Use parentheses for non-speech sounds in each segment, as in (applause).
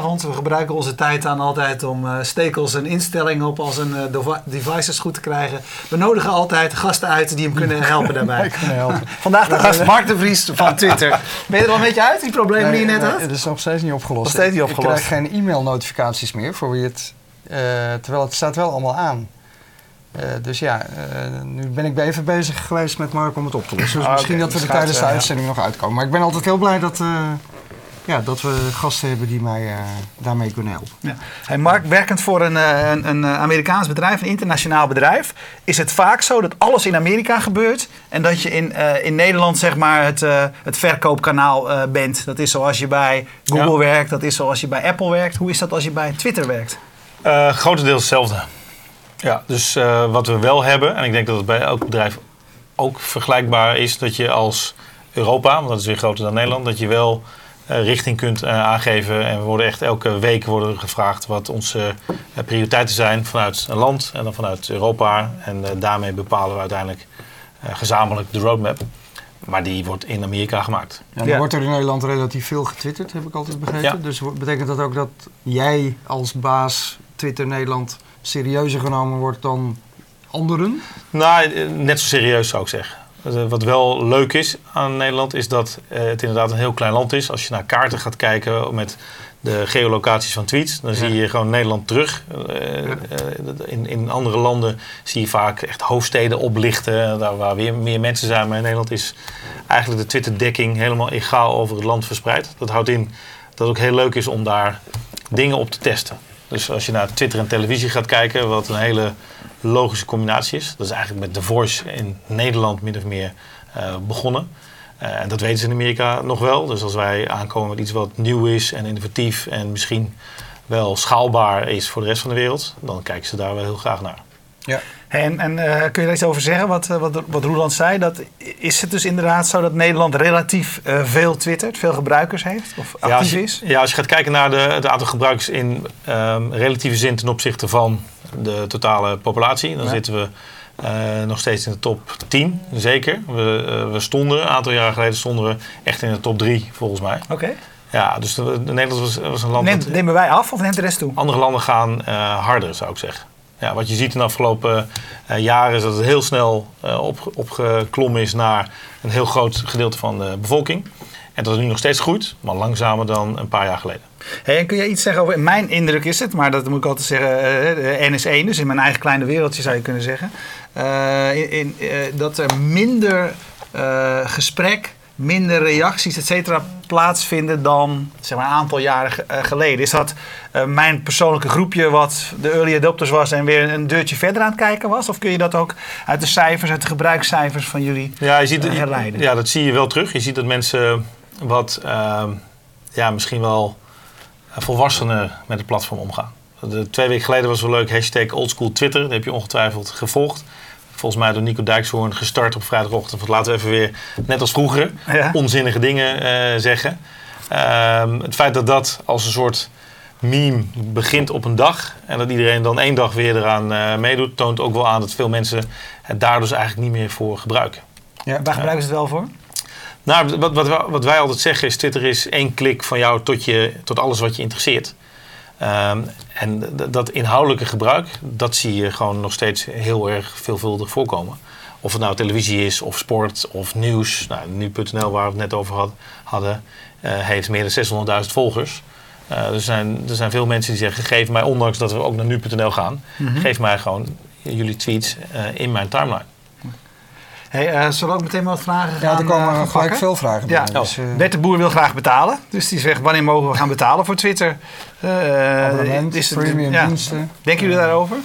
Dinsdagavond. We gebruiken onze tijd aan altijd om uh, stekels en instellingen op als een uh, devices goed te krijgen. We nodigen altijd gasten uit die hem kunnen (laughs) helpen daarbij. kunnen helpen. (laughs) Vandaag de gast Mark de Vries van Twitter. Ben je er al een beetje uit, die problemen nee, die je net had? Het is nog steeds niet opgelost. Nog steeds niet opgelost. Ik krijg geen e-mail-notificaties meer voor wie het... Uh, terwijl het staat wel allemaal aan. Uh, dus ja, uh, nu ben ik even bezig geweest met Mark om het op te lossen. Dus ah, misschien okay. dat we er tijdens de uitzending nog uitkomen. Maar ik ben altijd heel blij dat, uh, ja, dat we gasten hebben die mij daarmee kunnen helpen. Ja. Hey Mark, werkend voor een, een, een, Amerikaans bedrijf, een internationaal bedrijf, is het vaak zo dat alles in Amerika gebeurt en dat je in, in Nederland zeg maar het, het verkoopkanaal bent. Dat is zoals je bij Google ja. werkt, dat is zoals je bij Apple werkt. Hoe is dat als je bij Twitter werkt? grotendeels hetzelfde. Ja, dus uh, wat we wel hebben, en ik denk dat het bij elk bedrijf ook vergelijkbaar is, dat je als Europa, want dat is weer groter dan Nederland, dat je wel uh, richting kunt uh, aangeven. En we worden echt elke week worden gevraagd wat onze prioriteiten zijn vanuit een land en dan vanuit Europa. En daarmee bepalen we uiteindelijk gezamenlijk de roadmap. Maar die wordt in Amerika gemaakt. Ja, dan ja. wordt er in Nederland relatief veel getwitterd, heb ik altijd begrepen. Ja. Dus betekent dat ook dat jij als baas Twitter Nederland serieuzer genomen wordt dan anderen? Nou, net zo serieus zou ik zeggen. Wat wel leuk is aan Nederland is dat het inderdaad een heel klein land is. Als je naar kaarten gaat kijken met de geolocaties van tweets, dan ja. zie je gewoon Nederland terug. Ja. In, in andere landen zie je vaak echt hoofdsteden oplichten, daar waar weer meer mensen zijn. Maar in Nederland is eigenlijk de Twitter-dekking helemaal egaal over het land verspreid. Dat houdt in dat het ook heel leuk is om daar dingen op te testen. Dus als je naar Twitter en televisie gaat kijken, wat een hele logische combinatie is. Dat is eigenlijk met The Voice in Nederland min of meer uh, begonnen. Uh, en dat weten ze in Amerika nog wel. Dus als wij aankomen met iets wat nieuw is en innovatief en misschien wel schaalbaar is voor de rest van de wereld, dan kijken ze daar wel heel graag naar. Ja. En, en uh, kun je daar iets over zeggen, wat, wat, wat Roeland zei? Dat, is het dus inderdaad zo dat Nederland relatief uh, veel twittert, veel gebruikers heeft of actief ja, als je, is? Ja, als je gaat kijken naar de, het aantal gebruikers in um, relatieve zin ten opzichte van de totale populatie, dan ja. zitten we uh, nog steeds in de top 10, zeker. We, we, stonden, een aantal jaren geleden stonden we echt in de top 3 volgens mij. Oké. Okay. Ja, dus de, de Nederland was, was, een land... Neemt, dat, nemen wij af of neemt de rest toe? Andere landen gaan harder, zou ik zeggen. Ja, wat je ziet in de afgelopen uh, jaren is dat het heel snel uh, op, opgeklommen is naar een heel groot gedeelte van de bevolking. En dat het nu nog steeds groeit, maar langzamer dan een paar jaar geleden. Hey, kun je iets zeggen over, mijn indruk is het, maar dat moet ik altijd zeggen, uh, NS1, dus in mijn eigen kleine wereldje zou je kunnen zeggen, in, in, dat er minder gesprek, minder reacties, et cetera, plaatsvinden dan zeg maar, een aantal jaren geleden. Is dat uh, mijn persoonlijke groepje wat de early adopters was en weer een deurtje verder aan het kijken was? Of kun je dat ook uit de cijfers, uit de gebruikscijfers van jullie ja, je ziet, uh, herleiden? Ja, dat zie je wel terug. Je ziet dat mensen wat uh, ja, misschien wel volwassener met het platform omgaan. De, twee weken geleden was wel leuk, hashtag oldschool Twitter. Dat heb je ongetwijfeld gevolgd volgens mij door Nico Dijkshoorn gestart op vrijdagochtend. Want laten we even weer, net als vroeger, ja. onzinnige dingen uh, zeggen. Uh, het feit dat dat als een soort meme begint op een dag en dat iedereen dan één dag weer eraan uh, meedoet, toont ook wel aan dat veel mensen het daar dus eigenlijk niet meer voor gebruiken. Ja, waar gebruiken ze het wel voor? Nou, wat, wat, wat, wij altijd zeggen is: Twitter is één klik van jou tot, je, tot alles wat je interesseert. Um, en dat inhoudelijke gebruik, dat zie je gewoon nog steeds heel erg veelvuldig voorkomen. Of het nou televisie is, of sport, of nieuws. Nou, Nu.nl, waar we het net over had, hadden, uh, heeft meer dan 600.000 volgers. Uh, er, zijn, er zijn veel mensen die zeggen, geef mij, ondanks dat we ook naar Nu.nl gaan, mm-hmm. geef mij gewoon jullie tweets uh, in mijn timeline. Hey, uh, zullen we ook meteen wat vragen gaan Ja, er komen uh, gelijk veel vragen ja. binnen. Dus, uh... Bert de Boer wil graag betalen. Dus die zegt, wanneer mogen we gaan betalen voor Twitter? Abonnement, is het, premium ja. diensten. Denken jullie daarover?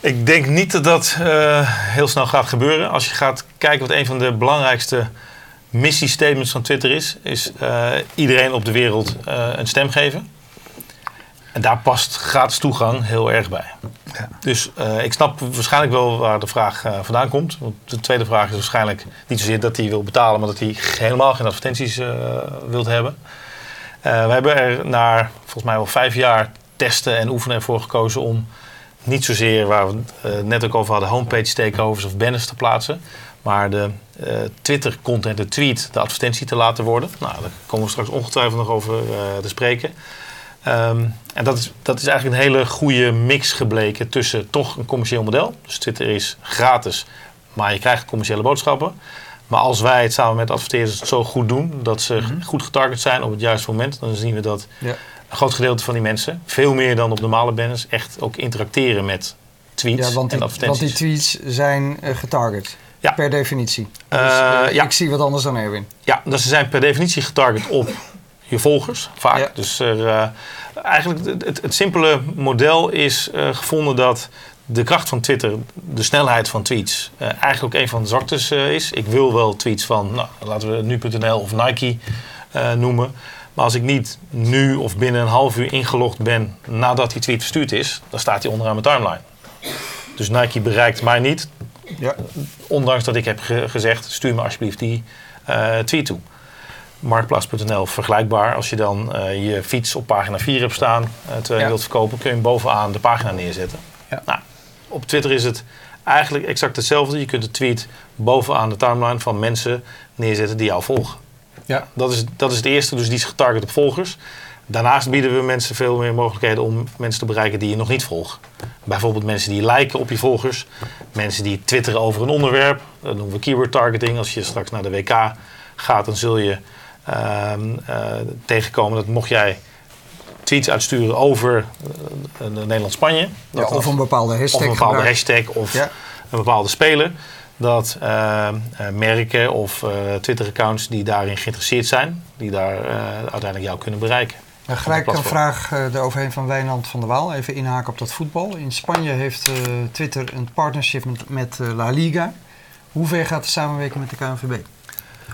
Ik denk niet dat dat heel snel gaat gebeuren. Als je gaat kijken wat een van de belangrijkste missiestatements van Twitter is... is iedereen op de wereld een stem geven. En daar past gratis toegang heel erg bij. Ja. Dus uh, ik snap waarschijnlijk wel waar de vraag uh, vandaan komt. Want de tweede vraag is waarschijnlijk niet zozeer dat hij wil betalen, maar dat hij helemaal geen advertenties uh, wilt hebben. we hebben er na volgens mij wel vijf jaar testen en oefenen ervoor gekozen om niet zozeer waar we het net ook over hadden, homepage takeovers of banners te plaatsen. Maar de uh, Twitter-content, de tweet, de advertentie te laten worden. Nou, daar komen we straks ongetwijfeld nog over te spreken. Um, en dat is, dat is eigenlijk een hele goede mix gebleken tussen toch een commercieel model. Dus Twitter is gratis, maar je krijgt commerciële boodschappen. Maar als wij het samen met adverteerders het zo goed doen, dat ze mhm. goed getarget zijn op het juiste moment, dan zien we dat ja. een groot gedeelte van die mensen, veel meer dan op normale banners, echt ook interacteren met tweets ja, want die, en advertenties. Want die tweets zijn uh, getarget. Ja. Per definitie. Dus, uh, ja. Ik zie wat anders dan Erwin. Ja, dus ze zijn per definitie getarget op je volgers, vaak. Dus er, uh, eigenlijk het, het, simpele model is gevonden dat de kracht van Twitter, de snelheid van tweets, uh, eigenlijk ook een van de zwaktes is. Ik wil wel tweets van, nou, laten we nu.nl of Nike noemen. Maar als ik niet nu of binnen een half uur ingelogd ben nadat die tweet verstuurd is, dan staat hij onderaan mijn timeline. Dus Nike bereikt mij niet. Ja. Ondanks dat ik heb ge gezegd, stuur me alsjeblieft die tweet toe. Marktplaats.nl vergelijkbaar. Als je dan je fiets op pagina 4 hebt staan, terwijl je wilt verkopen, kun je hem bovenaan de pagina neerzetten. Ja. Nou, op Twitter is het eigenlijk exact hetzelfde. Je kunt de tweet bovenaan de timeline van mensen neerzetten die jou volgen. Ja. Dat, is, dat is het eerste, dus die is getarget op volgers. Daarnaast bieden we mensen veel meer mogelijkheden om mensen te bereiken die je nog niet volgen. Bijvoorbeeld mensen die liken op je volgers. Mensen die twitteren over een onderwerp. Dat noemen we keyword targeting. Als je straks naar de WK gaat, dan zul je uh, uh, tegenkomen dat mocht jij tweets uitsturen over uh, Nederland-Spanje. Ja, of een bepaalde hashtag. Of een bepaalde hashtag of een bepaalde speler. Dat uh, merken of Twitter-accounts die daarin geïnteresseerd zijn, die daar uiteindelijk jou kunnen bereiken. Ja, gelijk een vraag eroverheen van Wijnand van der Waal. Even inhaken op dat voetbal. In Spanje heeft Twitter een partnership met, met La Liga. Hoe ver gaat de samenwerking met de KNVB?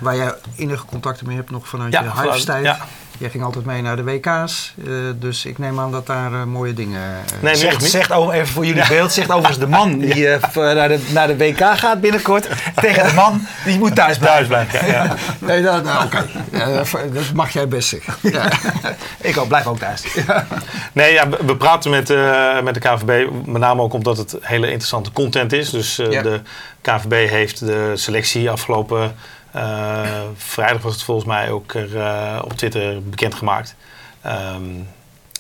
Waar jij enige contacten mee hebt nog vanuit ja, je huistijd. Ja, Jij ging altijd mee naar de WK's, uh, eh, dus ik neem aan dat daar uh, mooie dingen... Uh, nee, zegt, zegt over, even voor jullie beeld, zegt overigens de man (laughs) die naar, de, naar de WK gaat binnenkort (laughs) tegen de man die moet thuis blijven. Thuis blijven ja, ja. (laughs) nee, nou, nou oké. Okay. dat mag jij best zeggen. Ja. ik ook, blijf ook thuis. Nee, ja, we praten met, met de KVB, met name ook omdat het hele interessante content is. Dus de KVB heeft de selectie afgelopen uh, vrijdag was het volgens mij ook er, uh, op Twitter bekendgemaakt. Um,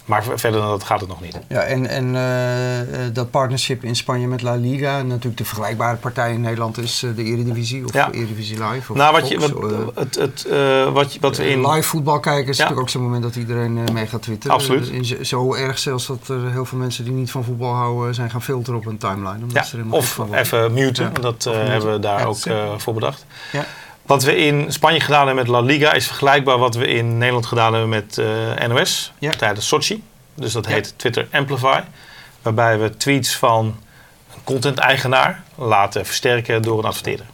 maar verder dan dat gaat het nog niet. Ja, en, en uh, dat partnership in Spanje met La Liga, natuurlijk de vergelijkbare partij in Nederland is de Eredivisie of ja. Eredivisie Live. Of nou, wat, je, wat, het, het, wat, wat we in... Live voetbal kijken is ja. natuurlijk ook zo'n moment dat iedereen mee gaat twitteren. Absoluut. zo erg zelfs dat er heel veel mensen die niet van voetbal houden zijn gaan filteren op een timeline. Omdat ja. ze er of even muten, dat hebben we daar ook voor bedacht. Ja. Wat we in Spanje gedaan hebben met La Liga is vergelijkbaar wat we in Nederland gedaan hebben met uh, eh, NOS ja. tijdens Sochi. Dus dat heet Twitter Amplify. Waarbij we tweets van een content-eigenaar laten versterken door een adverteerder.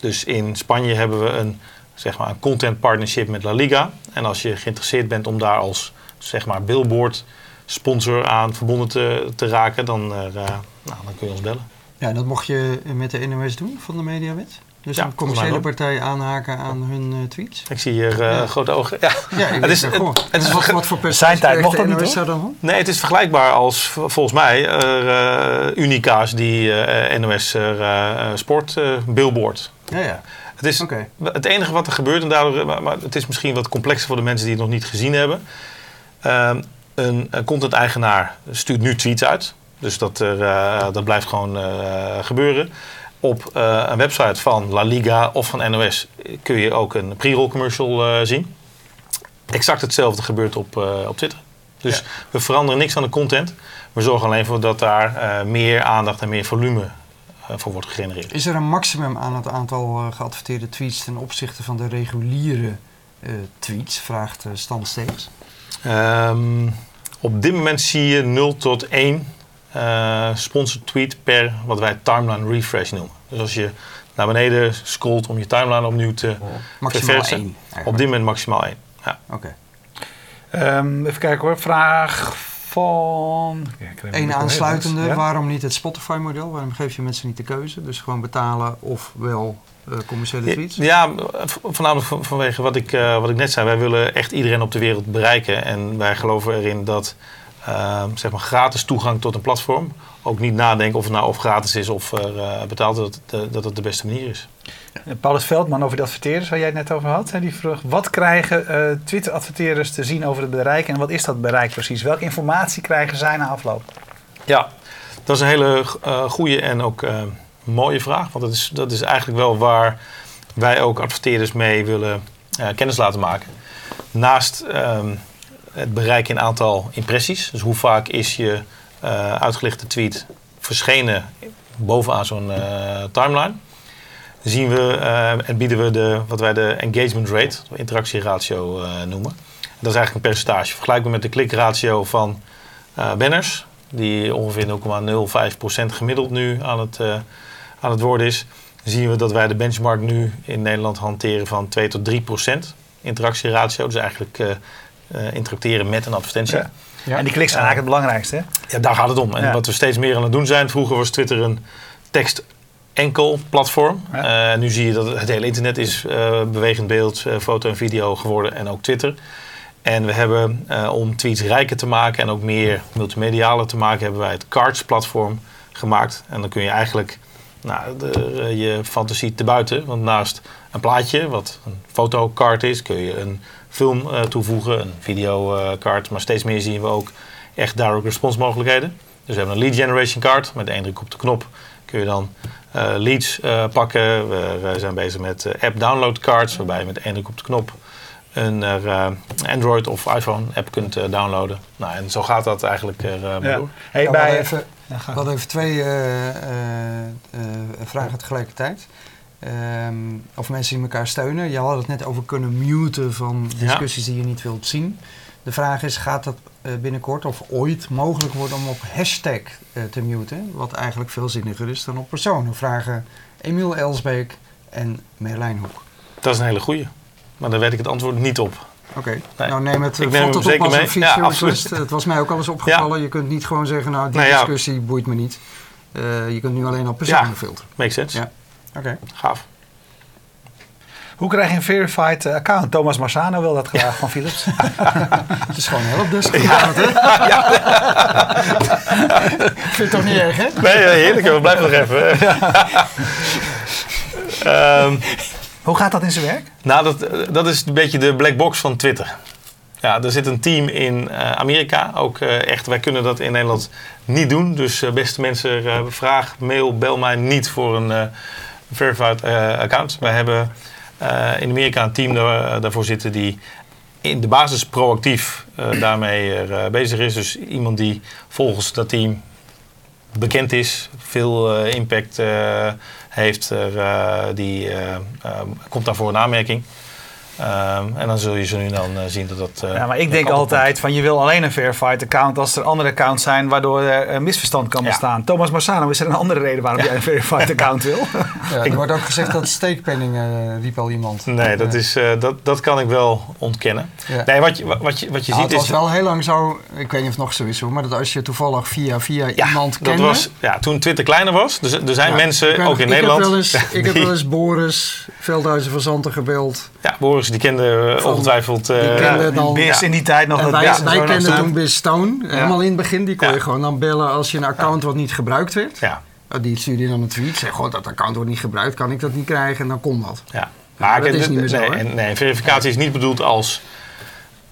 Dus in Spanje hebben we een, zeg maar, een content partnership met La Liga. En als je geïnteresseerd bent om daar als zeg maar, billboard sponsor aan verbonden te, te raken, dan, uh, nou, dan kun je ons bellen. Ja, en dat mocht je met de NOS doen van de Mediawet? Dus een commerciële partij aanhaken aan hun uh, tweets? Ik zie hier uh, grote ogen. Ja, ja (laughs) het is, het, het is wat, voor Zijn tijd mocht dat niet, dan? Nee, het is vergelijkbaar als volgens mij uh, Unica's die NOS Sport billboard. Ja, ja. Het is het enige wat er gebeurt, en daardoor, maar, maar, het is misschien wat complexer voor de mensen die het nog niet gezien hebben. Ehm, een, een content-eigenaar stuurt nu tweets uit. Dus dat, er, dat blijft gewoon gebeuren op uh, een website van La Liga of van NOS kun je ook een pre-roll commercial uh, zien. Exact hetzelfde gebeurt op, uh, op Twitter. Dus we veranderen niks aan de content. We zorgen alleen voor dat daar meer aandacht en meer volume voor wordt gegenereerd. Is er een maximum aan het aantal geadverteerde tweets ten opzichte van de reguliere tweets? Vraagt Stan Steeks. Um, op dit moment zie je 0 tot 1 uh, sponsored tweet per wat wij timeline refresh noemen. Dus als je naar beneden scrolt om je timeline opnieuw te oh. maximaal één, op dit moment maximaal één. Ja. Oké. Okay. Um, even kijken hoor. Vraag van. Eén aansluitende. Ja? Waarom niet het Spotify-model? Waarom geef je mensen niet de keuze? Dus gewoon betalen of wel uh, commerciële tweets? Ja, voornamelijk vanwege wat ik, uh, wat ik net zei. Wij willen echt iedereen op de wereld bereiken. En wij geloven erin dat eh, zeg maar gratis toegang tot een platform. Ook niet nadenken of het nou of gratis is of eh, betaald dat, het- dat het de beste manier is. Paulus Veldman over de adverteerders waar jij het net over had. hè, Die vroeg, wat krijgen eh, Twitter-adverteerders te zien over het bereik en wat is dat bereik precies? Welke informatie krijgen zij na afloop? Ja, dat is een hele eh goede en ook mooie vraag. Want dat is, dat is eigenlijk wel waar wij ook adverteerders mee willen kennis laten maken. Naast ehm, het bereik in aantal impressies. Dus hoe vaak is je eh, uitgelichte tweet verschenen bovenaan zo'n eh, timeline. Zien we eh, en bieden we de, wat wij de engagement rate, de interactieratio noemen. Dat is eigenlijk een percentage. Vergelijkbaar met de klikratio van banners, die ongeveer 0,05% gemiddeld nu aan het, aan het worden is, zien we dat wij de benchmark nu in Nederland hanteren van 2 tot 3% interactieratio. Dus eigenlijk eh, interacteren met een advertentie. Ja. Ja. En die kliks zijn eigenlijk het belangrijkste. Hè? Ja, daar gaat het om. En wat we steeds meer aan het doen zijn. Vroeger was Twitter een tekst enkel platform. Ja. Eh, nu zie je dat het hele internet is eh, bewegend beeld, foto en video geworden en ook Twitter. En we hebben om tweets rijker te maken en ook meer multimedialer te maken, hebben wij het Cards platform gemaakt. En dan kun je eigenlijk nou, de, je fantasie te buiten. Want naast een plaatje, wat een fotocard is, kun je een film eh, toevoegen, een videocard. maar steeds meer zien we ook echt direct response mogelijkheden. Dus we hebben een lead generation card. Met één druk op de knop kun je dan eh, leads eh, pakken. We, we zijn bezig met app download cards, waarbij je met één druk op de knop een eh, Android of iPhone app kunt eh, downloaden. Nou, en zo gaat dat eigenlijk er eh, mee Ja. door. Hey, Ja, we, hadden bij, even, Ja, we hadden even twee eh, eh, eh, vragen tegelijkertijd. Ehm, of mensen die elkaar steunen. Je had het net over kunnen muten van discussies die je niet wilt zien. De vraag is, gaat dat eh, binnenkort of ooit mogelijk worden om op hashtag eh, te muten? Wat eigenlijk veel zinniger is dan op personen. Vragen Emiel Elsbeek en Merlijn Hoek. Dat is een hele goeie. Maar daar weet ik het antwoord niet op. Oké, Nee. nou neem het, Ik ik neem het op zeker als een mee. Ja, absoluut. Het was mij ook al eens opgevallen. Je kunt niet gewoon zeggen, nou die Nou discussie boeit me niet. Eh, je kunt nu alleen op personen Ja. filteren. Makes sense. Ja. Oké. Gaaf. Hoe krijg je een verified eh, account? Thomas Marsano wil dat graag van Philips. (laughs) Het is gewoon helpdesk vanavond, hè? Ik vind het toch niet erg, hè? Nee, eh, heerlijk. We blijven nog even. (laughs) Ehm, Hoe gaat dat in zijn werk? Nou, dat, eh, dat is een beetje de black box van Twitter. Ja, er zit een team in Amerika. Ook echt, wij kunnen dat in Nederland niet doen. Dus beste mensen, vraag, mail, bel mij niet voor een verified eh, account. Wij hebben eh, in Amerika een team daar, daarvoor zitten die in de basis proactief eh, daarmee eh, bezig is. Dus iemand die volgens dat team bekend is, veel eh, impact eh, heeft, eh, die eh, eh, komt daarvoor in aanmerking. Ehm, en dan zul je zo nu dan eh, zien dat dat. eh, Ja, maar ik dat denk altijd van je wil alleen een verified account als er andere accounts zijn waardoor er een misverstand kan Ja. bestaan. Thomas Marsano, is er een andere reden waarom jij een verified account wil? (laughs) Ja, er wordt ook gezegd dat steekpenning eh riep al iemand. Nee, dat, Ja. is, eh, dat, dat kan ik wel ontkennen. Ja. Nee, wat je, wat je, wat je Nou, ziet het is. was wel heel lang zo, ik weet niet of het nog zo is hoor, maar dat als je toevallig via, via ja, iemand dat kende... was, ja, toen Twitter kleiner was. Dus er zijn Ja, mensen, ik ook nog, in ik Nederland. Heb wel eens, ik heb (laughs) wel eens Boris Veldhuizen van Zanten gebeld. Ja, Boris, die kende eh, Van- ongetwijfeld. eh, die kende Ja, dan- ja. in die tijd nog. En dat wij, wij kenden toen Biz Stone, helemaal in het begin. Die kon Ja. je gewoon dan bellen als je een account wat niet gebruikt werd. ja, Nou, Die stuurde je dan een tweet. Zeg, god, dat account wordt niet gebruikt, kan ik dat niet krijgen? En dan kon dat. ja. Maar dat kijk, is niet meer zo, nee, nee, verificatie is niet bedoeld als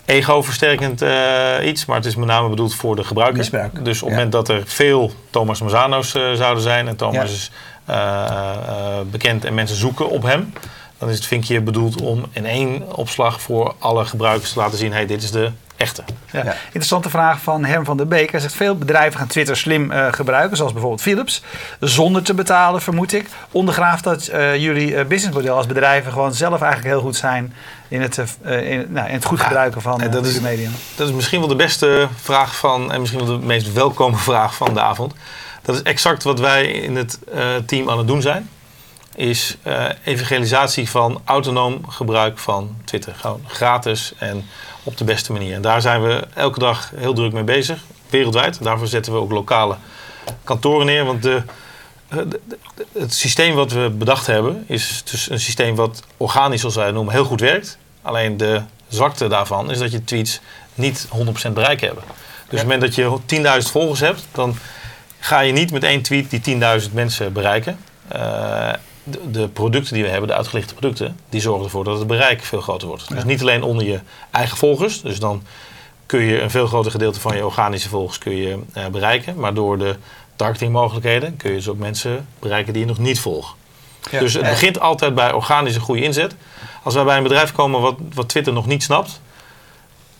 ego-versterkend eh, iets, maar het is met name bedoeld voor de gebruiker. Misbruik. Dus op het Ja. moment dat er veel Thomas Mazzano's eh, zouden zijn en Thomas Ja. is eh, eh, bekend en mensen zoeken op hem, dan is het vinkje bedoeld om in één opslag voor alle gebruikers te laten zien: hey, dit is de echte. Ja. Ja. Interessante vraag van Herm van der Beek. Hij zegt veel bedrijven gaan Twitter slim eh, gebruiken, zoals bijvoorbeeld Philips, zonder te betalen, vermoed ik. Ondergraaft dat eh, jullie eh, businessmodel als bedrijven gewoon zelf eigenlijk heel goed zijn in het, eh, in, nou, in het goed Ja, gebruiken van en dat is- de medium. Dat is misschien wel de beste vraag van, en misschien wel de meest welkome vraag van de avond. Dat is exact wat wij in het eh, team aan het doen zijn. Is eh, evangelisatie van autonoom gebruik van Twitter. Gewoon gratis en op de beste manier. En daar zijn we elke dag heel druk mee bezig, wereldwijd. Daarvoor zetten we ook lokale kantoren neer. Want de, eh, de- de- het systeem wat we bedacht hebben, is dus een systeem wat organisch, zoals wij het noemen, heel goed werkt. Alleen de zwakte daarvan is dat je tweets niet 100% bereik hebben. Dus op het moment dat je 10.000 volgers hebt, dan ga je niet met één tweet die 10.000 mensen bereiken. Uh, de, de, producten die we hebben, de uitgelichte producten, die zorgen ervoor dat het bereik veel groter wordt. Dus niet alleen onder je eigen volgers, dus dan kun je een veel groter gedeelte van je organische volgers kun je, uh, bereiken, maar door de targetingmogelijkheden kun je dus ook mensen bereiken die je nog niet volgen. Ja, dus het begint altijd bij organische goede inzet. Als wij bij een bedrijf komen wat, wat Twitter nog niet snapt,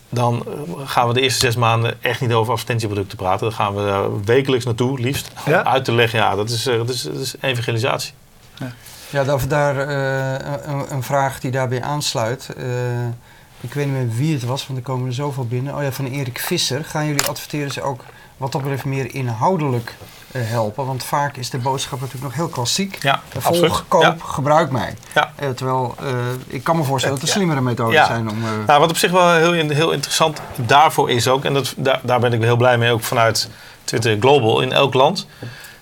dan gaan we de eerste zes maanden echt niet over advertentieproducten praten. Dan gaan we wekelijks naartoe, liefst, ja? uit te leggen. Ja, dat is, eh, dat is, dat is evangelisatie. Ja, ja daar, daar uh, een, een, vraag die daarbij aansluit. Uh, ik weet niet meer wie het was, want er komen er zoveel binnen. Oh ja, van Erik Visser. Gaan jullie adverteren ook wat dat betreft meer inhoudelijk uh, helpen? Want vaak is de boodschap natuurlijk nog heel klassiek. Ja, Volg, koop, ja. gebruik mij. Ja. Uh, terwijl uh, ik kan me voorstellen dat er slimmere methoden ja. zijn om... Nou, wat op zich wel heel, heel interessant daarvoor is ook... en dat, daar, daar ben ik heel blij mee ook vanuit Twitter Global. In elk land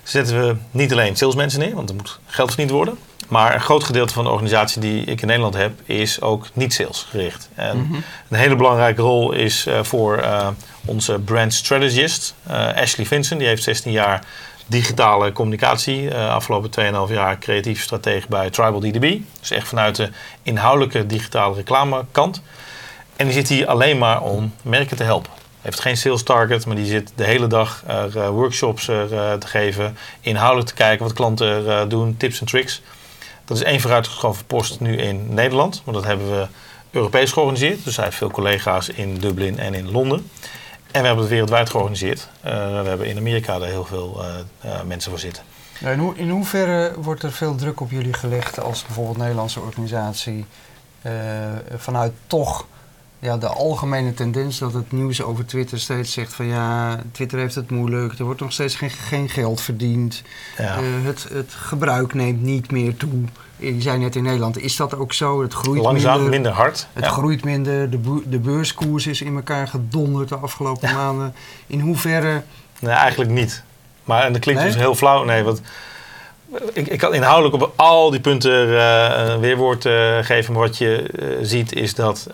zetten we niet alleen salesmensen neer... want er moet geld verdiend worden... Maar een groot gedeelte van de organisatie die ik in Nederland heb, is ook niet sales gericht. En mm -hmm. een hele belangrijke rol is uh, voor uh, onze brand strategist, uh, Ashley Vincent. Die heeft 16 jaar digitale communicatie. afgelopen 2,5 jaar creatief stratege bij Tribal DDB. Dus echt vanuit de inhoudelijke digitale reclamekant. En die zit hier alleen maar om merken te helpen. Heeft geen sales target, maar die zit de hele dag workshops te geven. Inhoudelijk te kijken wat klanten doen, tips en tricks. Dat is één vooruitgeschoven post nu in Nederland. Maar dat hebben we Europees georganiseerd. Dus hij heeft veel collega's in Dublin en in Londen. En we hebben het wereldwijd georganiseerd. We hebben in Amerika daar heel veel mensen voor zitten. In, in, hoeverre wordt er veel druk op jullie gelegd als bijvoorbeeld Nederlandse organisatie vanuit toch ja, de algemene tendens dat het nieuws over Twitter steeds zegt van ja, Twitter heeft het moeilijk, er wordt nog steeds geen, geen geld verdiend, ja. uh, het, het gebruik neemt niet meer toe. Je zei net in Nederland, is dat ook zo? Het groeit Langzaam, minder, minder hard. Het ja. groeit minder, de, de beurskoers is in elkaar gedonderd de afgelopen maanden. In hoeverre... Nee, eigenlijk niet. Maar en dat klinkt nee? dus heel flauw. Nee, want ik, ik kan inhoudelijk op al die punten uh, een weerwoord uh, geven. Maar wat je uh, ziet is dat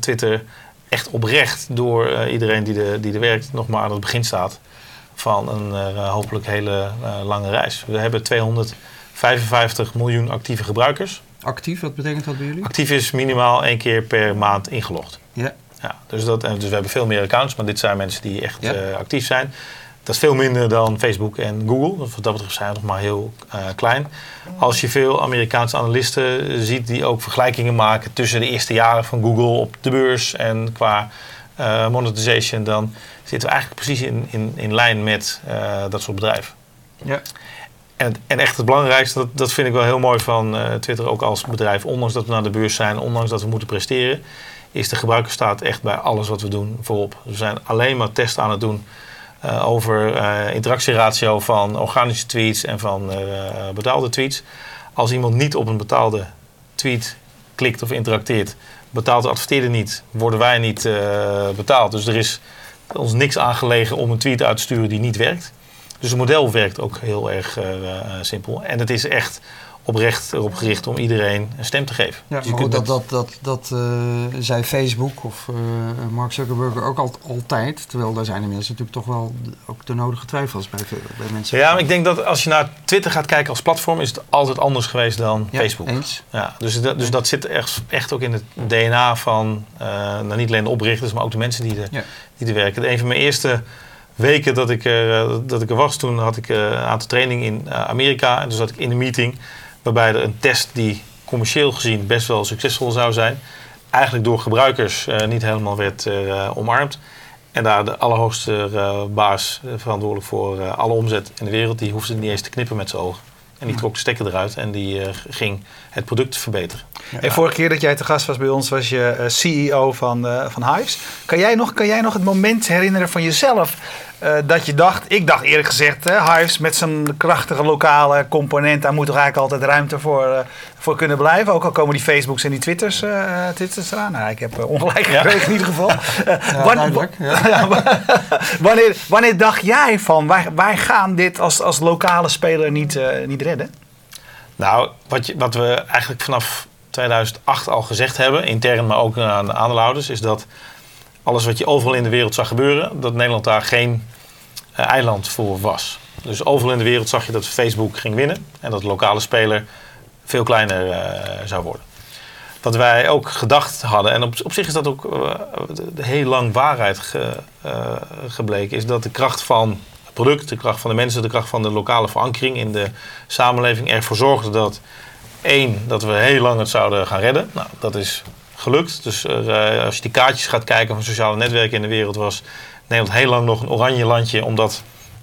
Twitter echt oprecht door iedereen die, de, die er werkt nog maar aan het begin staat van een hopelijk hele lange reis. We hebben 255 miljoen actieve gebruikers. Actief, wat betekent dat bij jullie? Actief is minimaal één keer per maand ingelogd. Ja. ja dus, dat, dus we hebben veel meer accounts, maar dit zijn mensen die echt ja. actief zijn. Dat is veel minder dan Facebook en Google. Wat dat betreft zijn we nog maar heel uh, klein. Als je veel Amerikaanse analisten ziet die ook vergelijkingen maken tussen de eerste jaren van Google op de beurs en qua uh, monetization, dan zitten we eigenlijk precies in, in, in lijn met uh, dat soort bedrijven. Ja. En, en echt het belangrijkste, dat, dat vind ik wel heel mooi van Twitter ook als bedrijf, ondanks dat we naar de beurs zijn, ondanks dat we moeten presteren, is de gebruiker staat echt bij alles wat we doen voorop. We zijn alleen maar testen aan het doen uh, over uh, interactieratio van organische tweets en van uh, betaalde tweets. Als iemand niet op een betaalde tweet klikt of interacteert, betaalt de adverteerder niet, worden wij niet betaald. Dus er is ons niks aangelegen om een tweet uit te sturen die niet werkt. Dus het model werkt ook heel erg simpel. En het is echt oprecht erop gericht om iedereen een stem te geven. Ja, dus maar goed, dat, dat, dat, dat uh, zei Facebook of uh, Mark Zuckerberg ook al, altijd. Terwijl daar zijn inmiddels natuurlijk toch wel ook de nodige twijfels bij, bij mensen. Ja, maar ik denk dat als je naar Twitter gaat kijken als platform... is het altijd anders geweest dan ja, Facebook. Eens. Ja, dus, dat, dus dat zit echt, echt ook in het DNA van... Uh, nou, niet alleen de oprichters, maar ook de mensen die er, ja. die er werken. Een van mijn eerste weken dat ik, er, dat ik er was... toen had ik een aantal trainingen in Amerika. En toen zat ik in een meeting waarbij er een test die commercieel gezien best wel succesvol zou zijn, eigenlijk door gebruikers uh, niet helemaal werd uh, omarmd. En daar de allerhoogste uh, baas verantwoordelijk voor alle omzet in de wereld, die hoefde niet eens te knippen met zijn ogen. En die trok de stekker eruit en die ging het product verbeteren. Ja. En vorige keer dat jij te gast was bij ons, was je CEO van, van Hives. Kan jij, nog, kan jij nog het moment herinneren van jezelf uh, dat je dacht, ik dacht eerlijk gezegd, hè, Hives met zijn krachtige lokale component, daar moet toch eigenlijk altijd ruimte voor, uh, voor kunnen blijven. Ook al komen die Facebooks en die Twitters, uh, Twitters eraan. Nou, ik heb ongelijk gekregen in ieder geval. Ja, wanneer, ja. (laughs) (laughs) wanneer, wanneer, dacht jij van, wij, wij gaan dit als, als lokale speler niet, niet redden? Nou, wat, je, wat we eigenlijk vanaf 2008 al gezegd hebben, intern maar ook aan de aandeelhouders, is dat alles wat je overal in de wereld zag gebeuren, dat Nederland daar geen eh, eiland voor was. Dus overal in de wereld zag je dat Facebook ging winnen en dat de lokale speler veel kleiner eh, zou worden. Wat wij ook gedacht hadden, en op, zich is dat ook uh, heel lang waarheid ge, gebleken, is dat de kracht van het product, de kracht van de mensen, de kracht van de lokale verankering in de samenleving ervoor zorgde dat één, dat we heel lang het zouden gaan redden. Nou, dat is gelukt. Dus er, als je die kaartjes gaat kijken van sociale netwerken in de wereld, was Nederland heel lang nog een oranje landje, omdat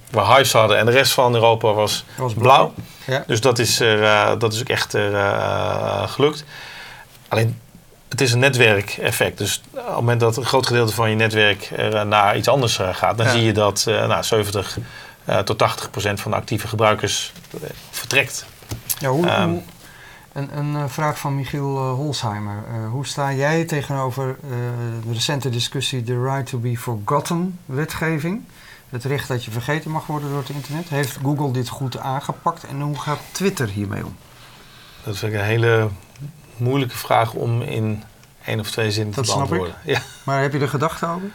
we huis hadden en de rest van Europa was, was blauw. Ja. Dus dat is, er, uh, dat is ook echt uh, gelukt. Alleen, het is een netwerkeffect. Dus op het moment dat een groot gedeelte van je netwerk er, naar iets anders gaat, dan ja. zie je dat nou, 70 tot 80 procent van de actieve gebruikers vertrekt. Ja, hoe, um, hoe een, een, vraag van Michiel uh, Holsheimer. Uh, hoe sta jij tegenover uh, de recente discussie de Right to be Forgotten wetgeving? Het recht dat je vergeten mag worden door het internet. Heeft Google dit goed aangepakt en hoe gaat Twitter hiermee om? Dat is een hele moeilijke vraag om in één of twee zinnen dat te beantwoorden. Snap ik. Ja. Maar heb je er gedachten over?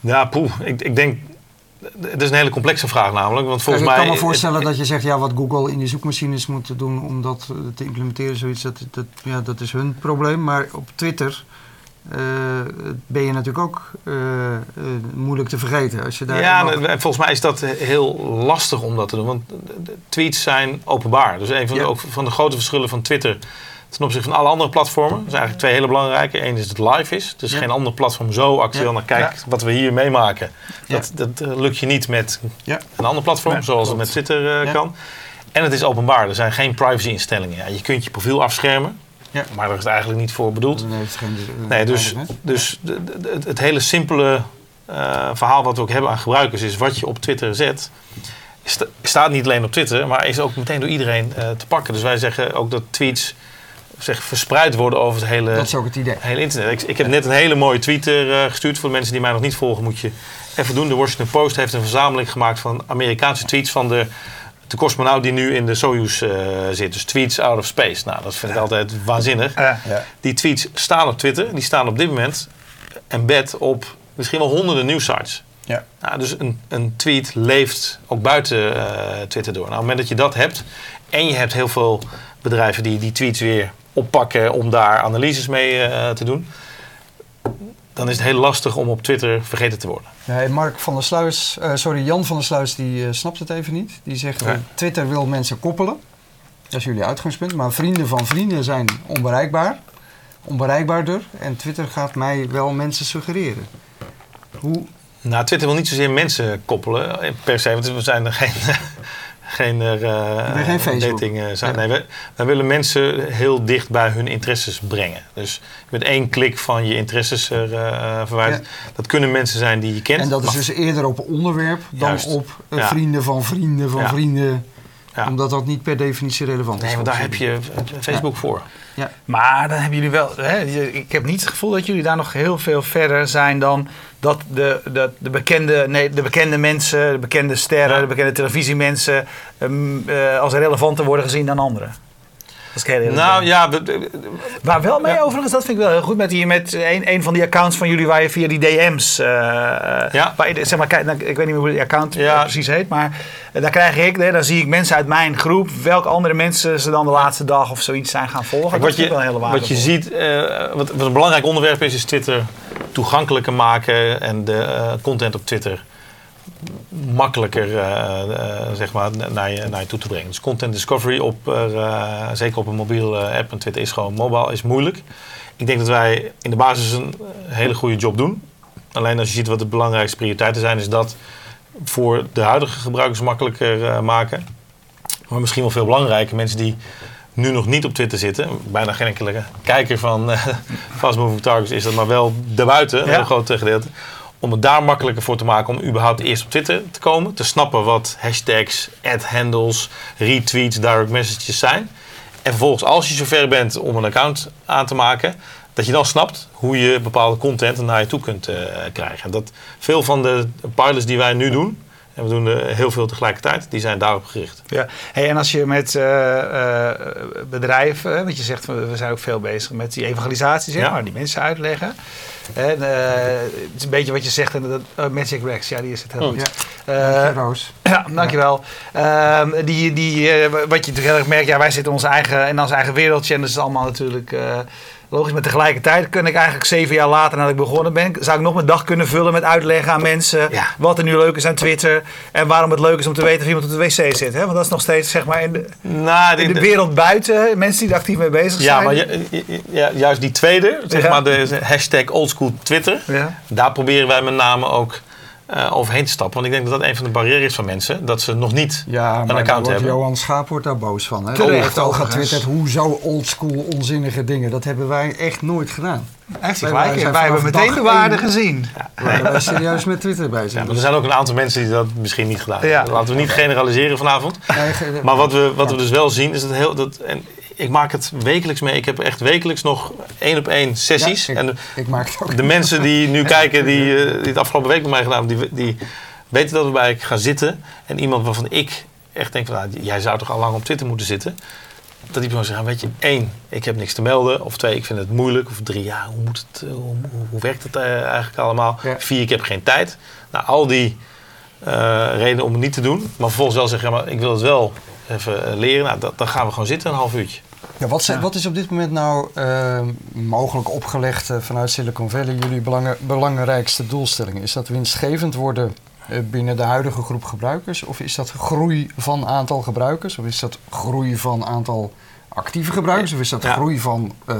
Ja, poeh. Ik, ik denk het is een hele complexe vraag namelijk. Want volgens ik mij, kan me voorstellen dat je zegt, ja, wat Google in die zoekmachines moet doen om dat eh, te implementeren, zoiets, dat, dat, ja, dat is hun probleem. Maar op Twitter uh, ben je natuurlijk ook uh, uh, moeilijk te vergeten. Als je daar ja, nog... volgens mij is dat heel lastig om dat te doen. Want tweets zijn openbaar. Dus een van, ja. de, ook van de grote verschillen van Twitter ten opzichte van alle andere platformen. Dat zijn eigenlijk twee hele belangrijke. Eén is dat het live is. Dus ja. geen ander platform zo actueel naar kijkt. Wat we hier meemaken. Dat, dat uh, lukt je niet met een ander platform. Nee, zoals klopt. het met Twitter uh, kan. En het is openbaar. Er zijn geen privacy instellingen. Ja, je kunt je profiel afschermen. Ja. Maar daar is het eigenlijk niet voor bedoeld. Nee, het, geen, nee dus, dus de, de, het, het hele simpele uh, verhaal wat we ook hebben aan gebruikers is wat je op Twitter zet. Sta, staat niet alleen op Twitter, maar is ook meteen door iedereen te pakken. Dus wij zeggen ook dat tweets zeg, verspreid worden over het hele, dat is ook het idee. hele internet. Ik, ik heb net een hele mooie tweet uh, gestuurd. Voor de mensen die mij nog niet volgen, moet je even doen. De Washington Post heeft een verzameling gemaakt van Amerikaanse tweets van de, de cosmonaut die nu in de Soyuz uh, zit. Dus tweets out of space. Nou, dat vind ik ja. altijd waanzinnig. Ja. Ja. Die tweets staan op Twitter. Die staan op dit moment embed op misschien wel honderden nieuwsites. Ja. Nou, dus een, een tweet leeft ook buiten uh, Twitter door. Nou, op het moment dat je dat hebt en je hebt heel veel bedrijven die die tweets weer oppakken om daar analyses mee uh, te doen. Dan is het heel lastig om op Twitter vergeten te worden. Mark van der Sluis, uh, sorry, Jan van der Sluis, die uh, snapt het even niet. Die zegt, ja. Twitter wil mensen koppelen. Dat is jullie uitgangspunt. Maar vrienden van vrienden zijn onbereikbaar. Onbereikbaarder. En Twitter gaat mij wel mensen suggereren. Hoe... Nou, Twitter wil niet zozeer mensen koppelen per se. Want we zijn er geen geen, uh, geen Facebook. dating uh, zijn. Nee, wij, wij, willen mensen heel dicht bij hun interesses brengen. Dus met één klik van je interesses uh, verwijderd. Ja. Dat kunnen mensen zijn die je kent. En dat is dus eerder op onderwerp dan Juist. op vrienden van vrienden van ja. Omdat dat niet per definitie relevant is. Nee, want daar heb je Facebook voor. Ja. Maar dan hebben jullie wel. Hè, ik heb niet het gevoel dat jullie daar nog heel veel verder zijn dan dat de, de, de, bekende, nee, de bekende mensen, de bekende sterren, de bekende televisiemensen um, uh, als relevanter worden gezien dan anderen. Dat nou ja, waar wel mee ja. overigens, dat vind ik wel heel goed met, die, met een, een van die accounts van jullie waar je via die DM's, uh, ja. waar je, zeg maar, kijk, ik weet niet meer hoe die account ja. precies heet, maar uh, daar krijg ik, hè, dan zie ik mensen uit mijn groep, welke andere mensen ze dan de laatste dag of zoiets zijn gaan volgen. Kijk, wat, je, wel heel wat je ziet, uh, wat, wat een belangrijk onderwerp is, is Twitter toegankelijker maken en de content op Twitter makkelijker uh, uh, zeg maar, naar, je, naar je toe te brengen. Dus content discovery, op, uh, zeker op een mobiele app, en Twitter is gewoon mobile, is moeilijk. Ik denk dat wij in de basis een hele goede job doen. Alleen als je ziet wat de belangrijkste prioriteiten zijn, is dat voor de huidige gebruikers makkelijker maken. Maar misschien wel veel belangrijker, mensen die nu nog niet op Twitter zitten, bijna geen enkele kijker van (laughs) Fast Moving Targets is dat, maar wel daarbuiten, ja. een groot gedeelte om het daar makkelijker voor te maken om überhaupt eerst op Twitter te komen. Te snappen wat hashtags, ad-handles, retweets, direct messages zijn. En vervolgens, als je zover bent om een account aan te maken, dat je dan snapt hoe je bepaalde content naar je toe kunt uh, krijgen. Dat veel van de pilots die wij nu doen, En we doen er heel veel tegelijkertijd. Die zijn daarop gericht. Ja. Hey, en als je met eh, eh, bedrijven, hè, want je zegt we we zijn ook veel bezig met die evangelisatie, zeg Ja. maar, die mensen uitleggen. En, eh, het is een beetje wat je zegt, en dat, oh, Magic Rex, ja, die is het heel Oh. goed. Ja, Eh, Roos. (laughs) ja, dankjewel. Ehm, die, die, wat je natuurlijk heel erg merkt, ja, wij zitten in, onze eigen, in ons eigen wereldje en dat is allemaal natuurlijk eh, logisch. Maar tegelijkertijd kun ik eigenlijk zeven jaar later nadat ik begonnen ben, zou ik nog mijn dag kunnen vullen met uitleggen aan mensen Ja. wat er nu leuk is aan Twitter en waarom het leuk is om te weten of iemand op de wc zit. Hè? Want dat is nog steeds zeg maar in de, Nou, in de wereld buiten, mensen die er actief mee bezig Ja, zijn. maar ju- ja, juist die tweede, zeg Ja. maar de hashtag oldschool Twitter. Ja. Daar proberen wij met name ook eh, overheen te stappen. Want ik denk dat dat een van de barrières is van mensen. Dat ze nog niet Ja, maar een account wordt hebben. Johan Schaap wordt daar boos van. Hè? Terecht, Hij heeft al getwitterd, hoezo oldschool onzinnige dingen. Dat hebben wij echt nooit gedaan. Hij Wij- gelijk wij in. zijn Wij hebben meteen de waarde één- gezien. We waren wij serieus met Twitter bezig. Ja, maar er zijn ook een aantal mensen die dat misschien niet gedaan hebben. Ja. Laten we niet generaliseren vanavond. Nee, ge- Maar wat we, wat we dus wel zien is dat heel... Dat, en ik maak het wekelijks mee. Ik heb echt wekelijks nog één op één sessies. Ja, ik, en de, ik maak het ook. de mensen die nu (laughs) kijken, die, eh, die het afgelopen week met mij gedaan hebben, die, die weten dat we bij ik ga zitten. En iemand waarvan ik echt denk van, nou, jij zou toch al lang op Twitter moeten zitten. Dat die persoon zegt, weet je, één, ik heb niks te melden. Of twee, ik vind het moeilijk. Of drie, ja, hoe, moet het, eh, hoe, werkt het eh, eigenlijk allemaal? Ja. Vier, ik heb geen tijd. Nou, al die eh, redenen om het niet te doen. Maar vervolgens wel zeggen, ja, maar ik wil het wel even leren. Nou, dat, dan gaan we gewoon zitten een half uurtje. Ja, wat, zijn- Ja. wat is op dit moment nou eh, mogelijk opgelegd eh, vanuit Silicon Valley jullie belangen- belangrijkste doelstelling? Is dat winstgevend worden eh, binnen de huidige groep gebruikers? Of is dat groei van aantal gebruikers? Of is dat groei van aantal actieve gebruikers? Of is dat Ja. groei van eh,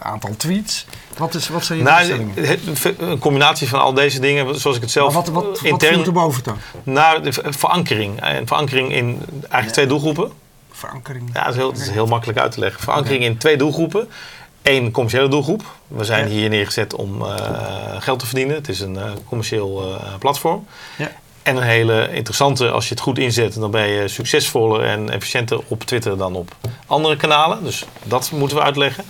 aantal tweets? Wat, is, wat zijn je Nou, het- een combinatie van al deze dingen, zoals ik het zelf Maar wat, wat, intern... er boven dan? Nou, verankering. En verankering in eigenlijk twee doelgroepen. Verankering. Ja, dat is, heel, dat is heel makkelijk uit te leggen. Verankering in twee doelgroepen. Eén commerciële doelgroep. We zijn Ja. hier neergezet om eh, geld te verdienen. Het is een eh, commercieel eh, platform. Ja. En een hele interessante, als je het goed inzet, dan ben je succesvoller en efficiënter op Twitter dan op andere kanalen. Dus dat moeten we uitleggen.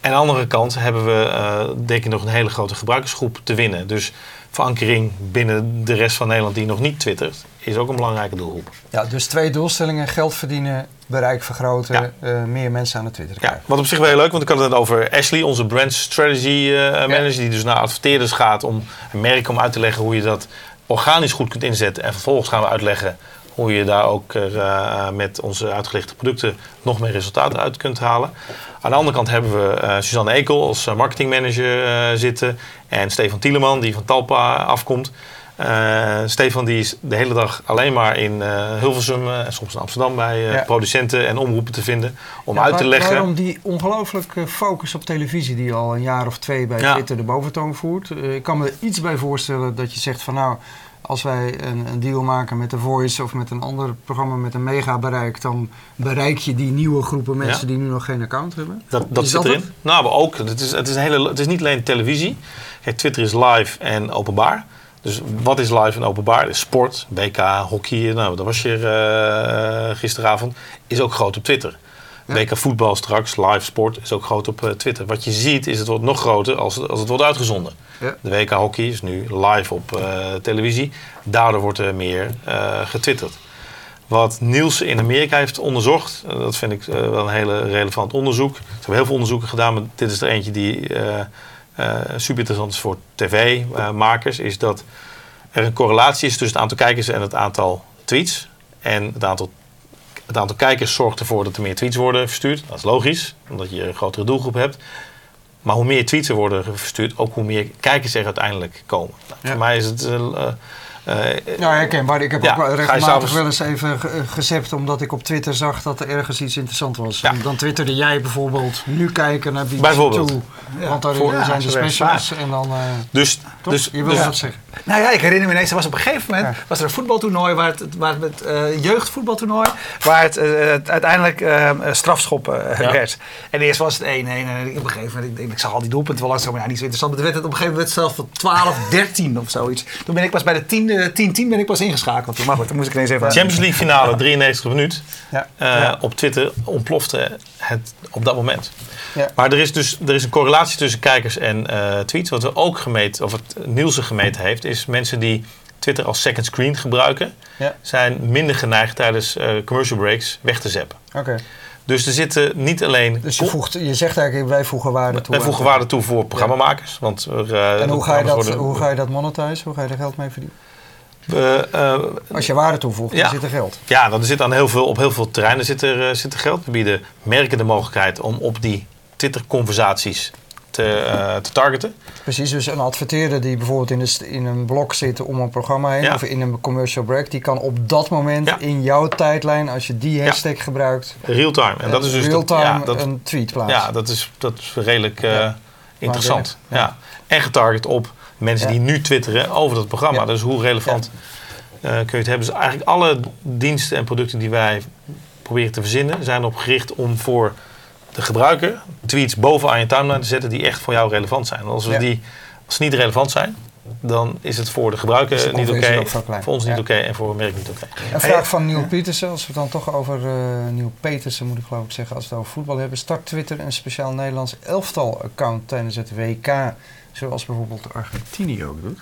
En aan de andere kant hebben we, denk ik, nog een hele grote gebruikersgroep te winnen. Dus verankering binnen de rest van Nederland die nog niet twittert, is ook een belangrijke doelgroep. Ja, dus twee doelstellingen. Geld verdienen, bereik vergroten, Ja. eh, meer mensen aan het Twitter Ja, wat op zich wel heel leuk, want ik had het over Ashley, onze brand strategy eh, manager, die dus naar adverteerders gaat om een merk om uit te leggen hoe je dat organisch goed kunt inzetten. En vervolgens gaan we uitleggen hoe je daar ook eh, met onze uitgelichte producten nog meer resultaten uit kunt halen. Aan de andere kant hebben we Suzanne Ekel als marketingmanager eh, zitten en Stefan Tieleman die van Talpa afkomt. Eh, Stefan die is de hele dag alleen maar in eh, Hilversum eh, en soms in Amsterdam bij producenten en omroepen te vinden om Ja, uit te waar- leggen. Waarom die ongelooflijke focus op televisie die al een jaar of twee bij Ja. Twitter de boventoon voert. Ik kan me er iets bij voorstellen dat je zegt van nou, als wij een, een deal maken met The Voice of met een ander programma met een mega bereik, dan bereik je die nieuwe groepen mensen Ja. die nu nog geen account hebben. Dat, dat zit dat erin. het? Nou, maar ook. Het is, het, is een hele, het is niet alleen televisie. Kijk, Twitter is live en openbaar. Dus wat is live en openbaar? Is sport, WK, hockey. Nou, dat was je eh, gisteravond. Is ook groot op Twitter. Ja. WK voetbal straks, live sport, is ook groot op eh, Twitter. Wat je ziet is het wordt nog groter als, als het wordt uitgezonden. Ja. De WK hockey is nu live op eh, televisie. Daardoor wordt er meer getwitterd. Wat Niels in Amerika heeft onderzocht, dat vind ik wel een hele relevant onderzoek. Ze hebben heel veel onderzoeken gedaan, maar dit is er eentje die eh, eh, super interessant is voor tv-makers. is dat er een correlatie is tussen het aantal kijkers en het aantal tweets. En het aantal, het aantal kijkers zorgt ervoor dat er meer tweets worden verstuurd. Dat is logisch, omdat je een grotere doelgroep hebt. Maar hoe meer tweets er worden verstuurd, ook hoe meer kijkers er uiteindelijk komen. Nou, Ja. Voor mij is het. eh, eh, eh, Ja, herkenbaar. Ik heb Ja, ook regelmatig wel eens even eh, gezept omdat ik op Twitter zag dat er ergens iets interessant was. Ja. Dan twitterde jij bijvoorbeeld nu kijken naar BBC Bijvoorbeeld. 2, want daar Voor- zijn de specials en dan... eh dus, toch? dus, je wil dus- wat zeggen. Nou ja, ik herinner me ineens, er was op een gegeven moment was er een voetbaltoernooi, waar het, waar het eh, jeugdvoetbaltoernooi, waar het, eh, het uiteindelijk eh, strafschoppen werd. En eerst was het 1-1 en op een gegeven moment, ik, ik zag al die doelpunten wel langs, maar ja, niet zo interessant. Maar toen werd het op een gegeven moment zelfs van (laughs) 12-13 of zoiets. Toen ben ik pas bij de 10 10 ben ik pas ingeschakeld. Maar goed, dan moest ik ineens even... Champions League finale, 93 minuut. Ja. Ja. Op Twitter ontplofte het op dat moment. Ja. Maar er is dus er is een correlatie tussen kijkers en eh, tweets. Wat we ook gemeten, of het Nielsen gemeten heeft, is mensen die Twitter als second screen gebruiken, Ja. zijn minder geneigd tijdens eh, commercial breaks weg te zeppen. Oké. Dus er zitten niet alleen. Dus je, voegt, je zegt eigenlijk, wij voegen waarde toe. wij voegen waarde toe voor programmamakers. Want er, eh, En hoe ga, je dat, hoe ga je dat monetizen? Hoe ga je er geld mee verdienen? we, Als je waarde toevoegt, Ja. dan zit er geld. Ja, dan zit aan heel veel, op heel veel terreinen zit er, zit er geld. We bieden merken de mogelijkheid om op die Twitter-conversaties te, eh, te targeten. Precies, dus een adverteerder die bijvoorbeeld in, de, in een blok zit om een programma heen Ja. of in een commercial break, die kan op dat moment Ja. in jouw tijdlijn, als je die hashtag gebruikt, Real-time. En dat is dus real-time ja, dat, een tweet plaatsen. ja, dat is, dat is redelijk eh, interessant. Ja. En getarget op mensen die nu twitteren over dat programma. Dus hoe relevant eh, kun je het hebben? Dus eigenlijk alle diensten en producten die wij proberen te verzinnen, zijn erop gericht om voor de gebruiker tweets bovenaan je timeline te zetten die echt voor jou relevant zijn. Als, we Ja. die, als ze niet relevant zijn, dan is het voor de gebruiker niet oké, voor ons niet Ja. oké en voor het merk niet oké. Een vraag van Neil Petersen, als we het dan toch over Neil Petersen moet ik geloof ik zeggen, als we het over voetbal hebben. Start Twitter een speciaal Nederlands elftal-account tijdens het WK, zoals bijvoorbeeld Argentinië ook doet?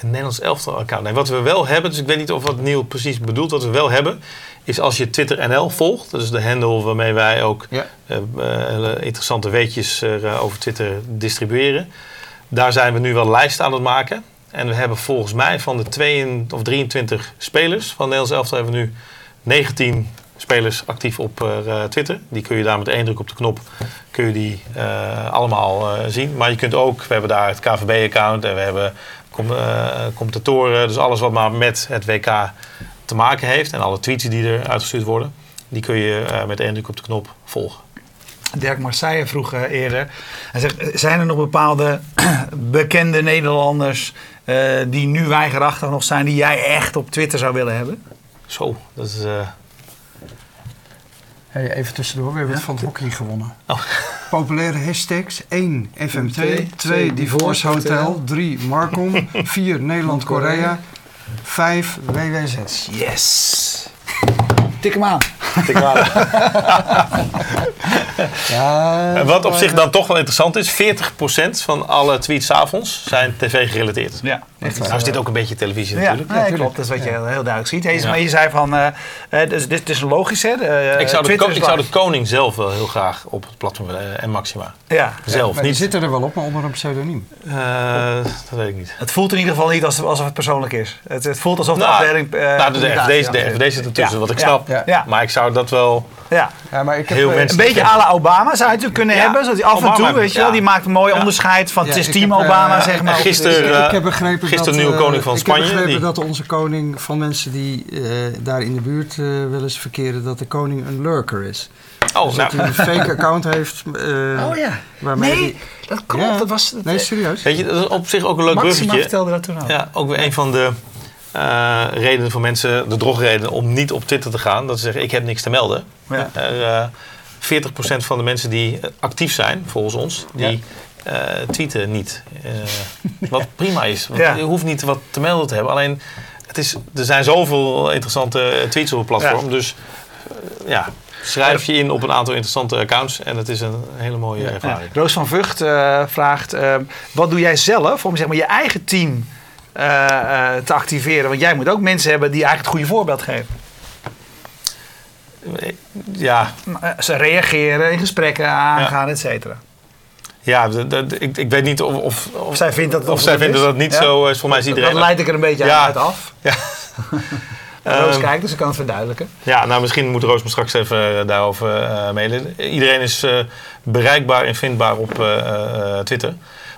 Een Nederlands elftal account. Nee, wat we wel hebben, dus ik weet niet of wat Neil precies bedoelt, wat we wel hebben, is als je Twitter NL volgt, dat is de handle waarmee wij ook Ja. eh, eh, interessante weetjes eh, over Twitter distribueren. Daar zijn we nu wel lijsten aan het maken. En we hebben volgens mij van de 22 of 23 spelers van Nederlands elftal hebben we nu 19 spelers actief op Twitter. Die kun je daar met één druk op de knop kun je die allemaal zien. Maar je kunt ook, we hebben daar het KVB-account en we hebben com eh, commentatoren. Dus alles wat maar met het WK te maken heeft. En alle tweets die er uitgestuurd worden. Die kun je eh, met één druk op de knop volgen. Dirk Marseille vroeg eh, eerder. Hij zegt, zijn er nog bepaalde (clears throat) bekende Nederlanders die nu weigerachtig nog zijn, die jij echt op Twitter zou willen hebben? Zo, dat is... Hey, even tussendoor, we hebben het van het hockey gewonnen. Oh. Populaire hashtags 1 FM2, 2 2 Divorce Hotel, 3 Marcom, (laughs) 4 Nederland-Korea, 5 WWZ. Yes! Tik hem aan. (laughs) Ja, En wat op zich dan toch wel interessant is, 40% van alle tweets 's avonds zijn tv gerelateerd. Ja, Echt Nou is dit ook een beetje televisie Ja, natuurlijk. nee, tuurlijk. klopt. Dat is wat je heel, duidelijk ziet. Hey, Ja. Maar je zei van, eh eh, dus, dit is logisch hè? De, eh, ik zou, de, ik zou de koning zelf wel heel graag op het platform willen en Maxima. Ja, Zelf, maar die niet. zitten er wel op, maar onder een pseudoniem. Eh, dat weet ik niet. het voelt in ieder geval niet alsof, alsof het persoonlijk is. Het, het voelt alsof de Nou, afdeling... eh, nou, de, de de achter FVD zit ertussen, Ja, wat ik ja, snap. ja. Ja, Maar ik zou dat wel... ja. Ja, maar ik heb, Heel eh, mensen- Een beetje à la Obama zou je natuurlijk kunnen Ja, hebben. Zodat hij af en toe, weet je wel, die maakt een mooi Ja. onderscheid van Ja, het is ik team heb, eh, Obama, zeg maar. en gisteren- ik, ik heb begrepen gisteren dat, nieuwe eh, koning van ik Spanje, heb begrepen die- dat onze koning van mensen die eh, daar in de buurt eh, wel eens verkeren, dat de koning een lurker is. Oh, Dus dat nou, hij een fake account heeft. eh, (laughs) Oh ja. waarmee Nee, die- dat klopt. Ja. Dat was, Nee, serieus. weet je, dat is op zich ook een leuk Maxima bruggetje. vertelde dat toen ook. Ja, ook weer een van de eh, redenen voor mensen, de drogredenen om niet op Twitter te gaan. Dat ze zeggen, ik heb niks te melden. Ja. Er, eh 40% van de mensen die eh, actief zijn, volgens ons, die eh, tweeten niet. Eh, wat (laughs) prima is. Want. Je hoeft niet wat te melden te hebben. Alleen, het is, er zijn zoveel interessante tweets op het platform. Dus eh, ja, schrijf je in op een aantal interessante accounts. En het is een hele mooie ervaring. Roos van Vught eh, vraagt: eh, wat doe jij zelf om zeg maar, je eigen team eh, eh, te activeren? Want jij moet ook mensen hebben die eigenlijk het goede voorbeeld geven. Ja, Eh, Ze reageren, in gesprekken aangaan, et cetera. ja de- ik, ik weet niet of, of, zij vindt dat, of zij dat vinden is. dat niet Ja? zo is. Voor mij is iedereen... Dat leid ik er een beetje Ja. uit af. (laughs) Ja. (laughs) Roos Ehm, kijkt, dus ik kan het verduidelijken. Ja, nou misschien moet Roos me straks even eh, daarover eh, mailen. Iedereen is eh, bereikbaar en vindbaar op eh, eh, Twitter.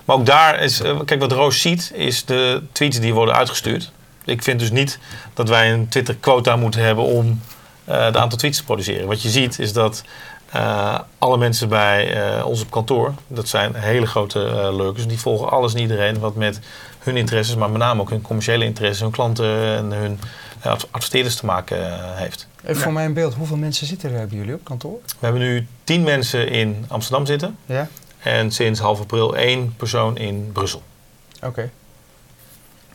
Maar ook daar is, eh, kijk wat Roos ziet, is de tweets die worden uitgestuurd. Ik vind dus niet dat wij een Twitter quota moeten hebben om eh het aantal tweets te produceren. Wat je ziet is dat eh, alle mensen bij eh, ons op kantoor, dat zijn hele grote eh lurkers, die volgen alles en iedereen wat met hun interesses, maar met name ook hun commerciële interesses, hun klanten en hun eh, adv- adverteerders te maken eh, heeft. Even voor mij een beeld, hoeveel mensen zitten er bij jullie op kantoor? We hebben nu tien mensen in Amsterdam zitten Ja, en sinds half april één persoon in Brussel. oké.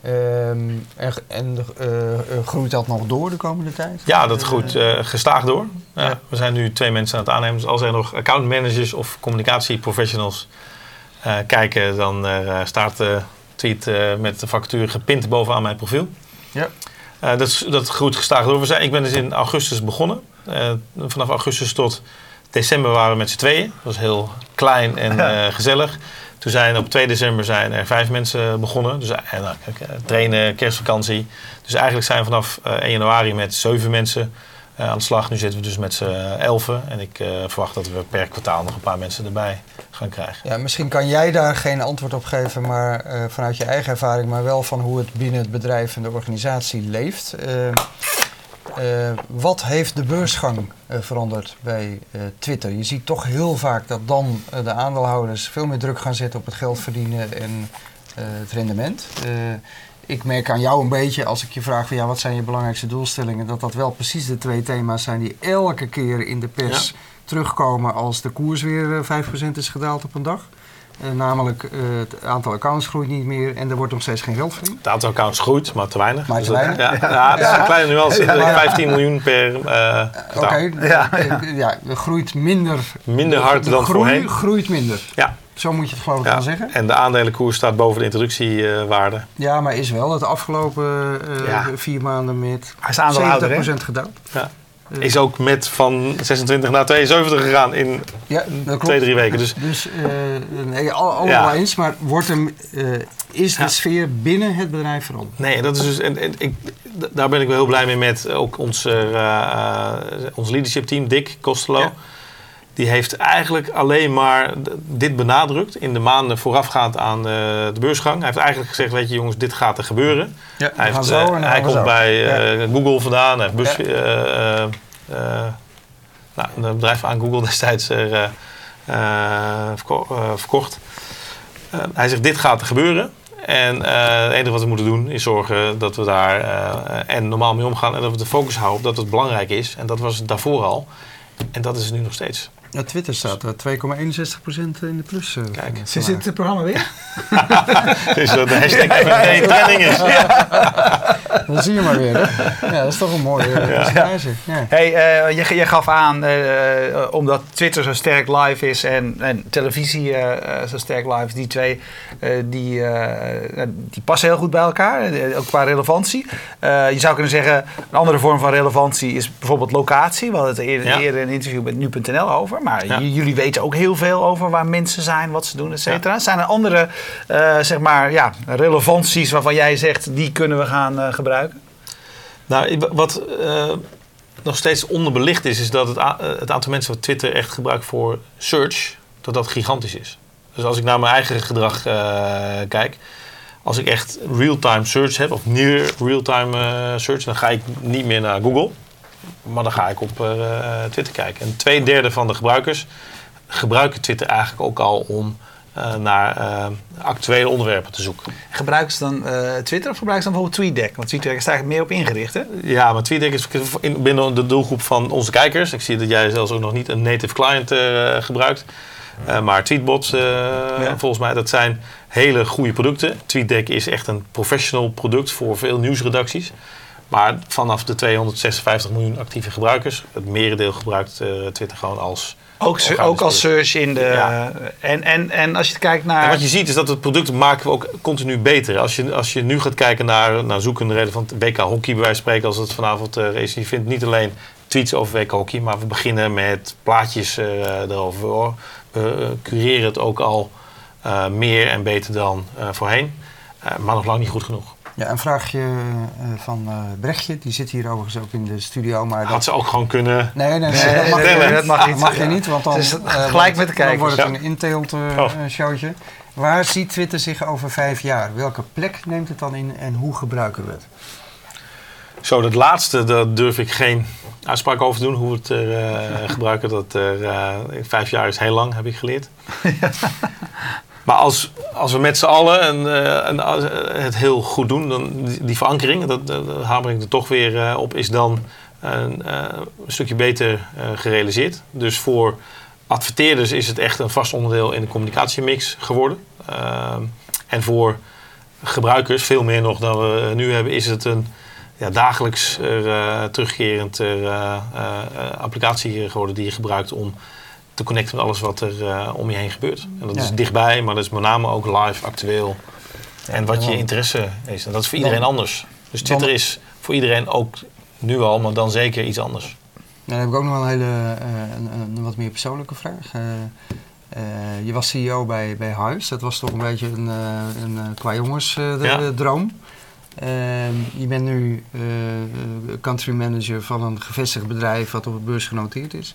Ehm, en en eh, eh, groeit dat nog door de komende tijd? Ja, dat groeit eh, gestaag door. Ja, Ja. We zijn nu twee mensen aan het aannemen. Dus als er nog accountmanagers of communicatieprofessionals eh, kijken, dan staat de tweet met de vacature gepint bovenaan mijn profiel. Ja. Dat, dat groeit gestaag door. We zijn, ik ben dus in augustus begonnen. Vanaf augustus tot december waren we met z'n tweeën. Dat was heel klein en eh, gezellig. Toen zijn op 2 december zijn er vijf mensen begonnen. Dus eh, nou, eh, trainen, kerstvakantie. Dus eigenlijk zijn we vanaf eh, 1 januari met zeven mensen aan de slag. Nu zitten we dus met z'n elfen. En ik verwacht dat we per kwartaal nog een paar mensen erbij gaan krijgen. Ja, misschien kan jij daar geen antwoord op geven, maar vanuit je eigen ervaring, maar wel van hoe het binnen het bedrijf en de organisatie leeft. Eh, wat heeft de beursgang eh, veranderd bij eh, Twitter? Je ziet toch heel vaak dat dan de aandeelhouders veel meer druk gaan zetten op het geld verdienen en het rendement. Ik merk aan jou een beetje, als ik je vraag van ja, wat zijn je belangrijkste doelstellingen, dat dat wel precies de twee thema's zijn die elke keer in de pers terugkomen als de koers weer eh, 5% is gedaald op een dag. Eh, namelijk eh, het aantal accounts groeit niet meer en er wordt nog steeds geen geld verdiend. Het aantal accounts groeit, maar te weinig. Maar Dus te dat- weinig? Ja, ja, het is een kleine nuance. Ja. 15 miljoen per eh Oké, kwartaal. Ja. ja. ja, groeit minder. Minder hard de dan groei voorheen. groeit minder. Ja. Zo moet je het geloof ik Ja. wel zeggen. En de aandelenkoers staat boven de introductiewaarde. Ja, maar is wel het afgelopen eh, Ja. vier maanden met Hij is aandeelhouder, hè? 70% gedaald. Ja. Eh, Is ook met van 26 naar 72 gegaan in ja, dat klopt. twee, drie weken. Dus Dus eh, nee, al- allemaal Ja. eens, maar wordt hem, eh, is de Ja. sfeer binnen het bedrijf veranderd? nee, dat is dus, en, en, ik, daar ben ik wel heel blij mee met ook ons, eh, eh, ons leadership team, Dick Kostelo. Die heeft eigenlijk alleen maar dit benadrukt in de maanden voorafgaand aan eh, de beursgang. Hij heeft eigenlijk gezegd, weet je jongens, dit gaat er gebeuren. Ja, Hij, heeft, eh, hij komt zo. bij eh, Ja. Google vandaan. Hij heeft bus, Ja. nou, een bedrijf aan Google destijds er, verko- verkocht. Hij zegt, dit gaat er gebeuren. En het enige wat we moeten doen is zorgen dat we daar en normaal mee omgaan. En dat we de focus houden op dat het belangrijk is. En dat was het daarvoor al. En dat is het nu nog steeds. Ja, Twitter staat er 2,61% in de plus. eh, Kijk. Sinds dit programma weer? Dus (laughs) dat de hashtag FNP trending is. Dat zie je maar weer, hè? Ja, dat is toch een mooie percentage. Ja. Hey, eh, je, je gaf aan, omdat Twitter zo sterk live is en, en televisie zo sterk live is, die twee eh, die, die passen heel goed bij elkaar, ook qua relevantie. Eh, je zou kunnen zeggen, een andere vorm van relevantie is bijvoorbeeld locatie. We hadden het eerder, Ja. eerder in een interview met nu.nl over, maar Ja. jullie weten ook heel veel over waar mensen zijn, wat ze doen, et cetera. Zijn er andere, eh, zeg maar, ja, relevanties waarvan jij zegt, die kunnen we gaan eh, gebruiken? Nou, wat eh, nog steeds onderbelicht is, is dat het, het aantal mensen wat Twitter echt gebruikt voor search, dat dat gigantisch is. Dus als ik naar mijn eigen gedrag kijk, als ik echt real-time search heb, of near real-time search, dan ga ik niet meer naar Google, maar dan ga ik op eh, Twitter kijken. En twee derde van de gebruikers gebruiken Twitter eigenlijk ook al om eh, naar eh, actuele onderwerpen te zoeken. Gebruiken ze dan Twitter of gebruiken ze dan bijvoorbeeld TweetDeck? Want TweetDeck is daar eigenlijk meer op ingericht, hè? Ja, maar TweetDeck is in- binnen de doelgroep van onze kijkers. Ik zie dat jij zelfs ook nog niet een native client gebruikt. Maar Tweetbots, volgens mij, dat zijn hele goede producten. TweetDeck is echt een professional product voor veel nieuwsredacties. Maar vanaf de 256 miljoen actieve gebruikers, het merendeel gebruikt eh, Twitter gewoon als... Ook, ook als search in de... Ja. En, en, en als je kijkt naar... En wat je ziet is dat het product maken we ook continu beter. Als je, als je nu gaat kijken naar, naar zoekende relevant WK hockey bij wijze van spreken, als het vanavond eh is, je vindt niet alleen tweets over WK hockey, maar we beginnen met plaatjes eh, erover. hoor. We eh, cureren het ook al eh, meer en beter dan eh, voorheen, Eh, maar nog lang niet goed genoeg. Ja, een vraagje eh, van eh Brechtje, die zit hier overigens ook in de studio. Maar Had dat... ze ook gewoon kunnen. Nee, nee, nee, Nee, dat, mag, nee, niet. dat mag niet. mag je niet, want dan, eh, gelijk met de dan kijkers. wordt het Ja. een inteelt eh, Oh. showtje. Waar ziet Twitter zich over vijf jaar? Welke plek neemt het dan in en hoe gebruiken we het? Zo, dat laatste, daar durf ik geen uitspraak over te doen, hoe we het er, eh, gebruiken. Dat er, eh, vijf jaar is heel lang, heb ik geleerd. (laughs) (laughs) maar als, als we met z'n allen een, eh, eh, het heel goed doen, dan die, verankering, dat, hamer ik er toch weer eh, op, is dan een, stukje beter gerealiseerd. Dus voor adverteerders is het echt een vast onderdeel in de communicatiemix geworden. Ehm, en voor gebruikers, veel meer nog dan we nu hebben, is het een ja, dagelijks terugkerend applicatie geworden die je gebruikt om te connecten met alles wat er eh, om je heen gebeurt. En dat Ja. is dichtbij, maar dat is met name ook live, actueel. En wat je interesse is. En dat is voor iedereen dan- anders. Dus Twitter Dan- is voor iedereen ook nu al, maar dan zeker iets anders. Dan heb ik ook nog wel een hele, eh, een, een wat meer persoonlijke vraag. Eh, je was CEO bij, bij Hives. Dat was toch een beetje een, een qua jongens eh, de- Ja. de droom. Ehm, je bent nu country manager van een gevestigd bedrijf wat op de beurs genoteerd is.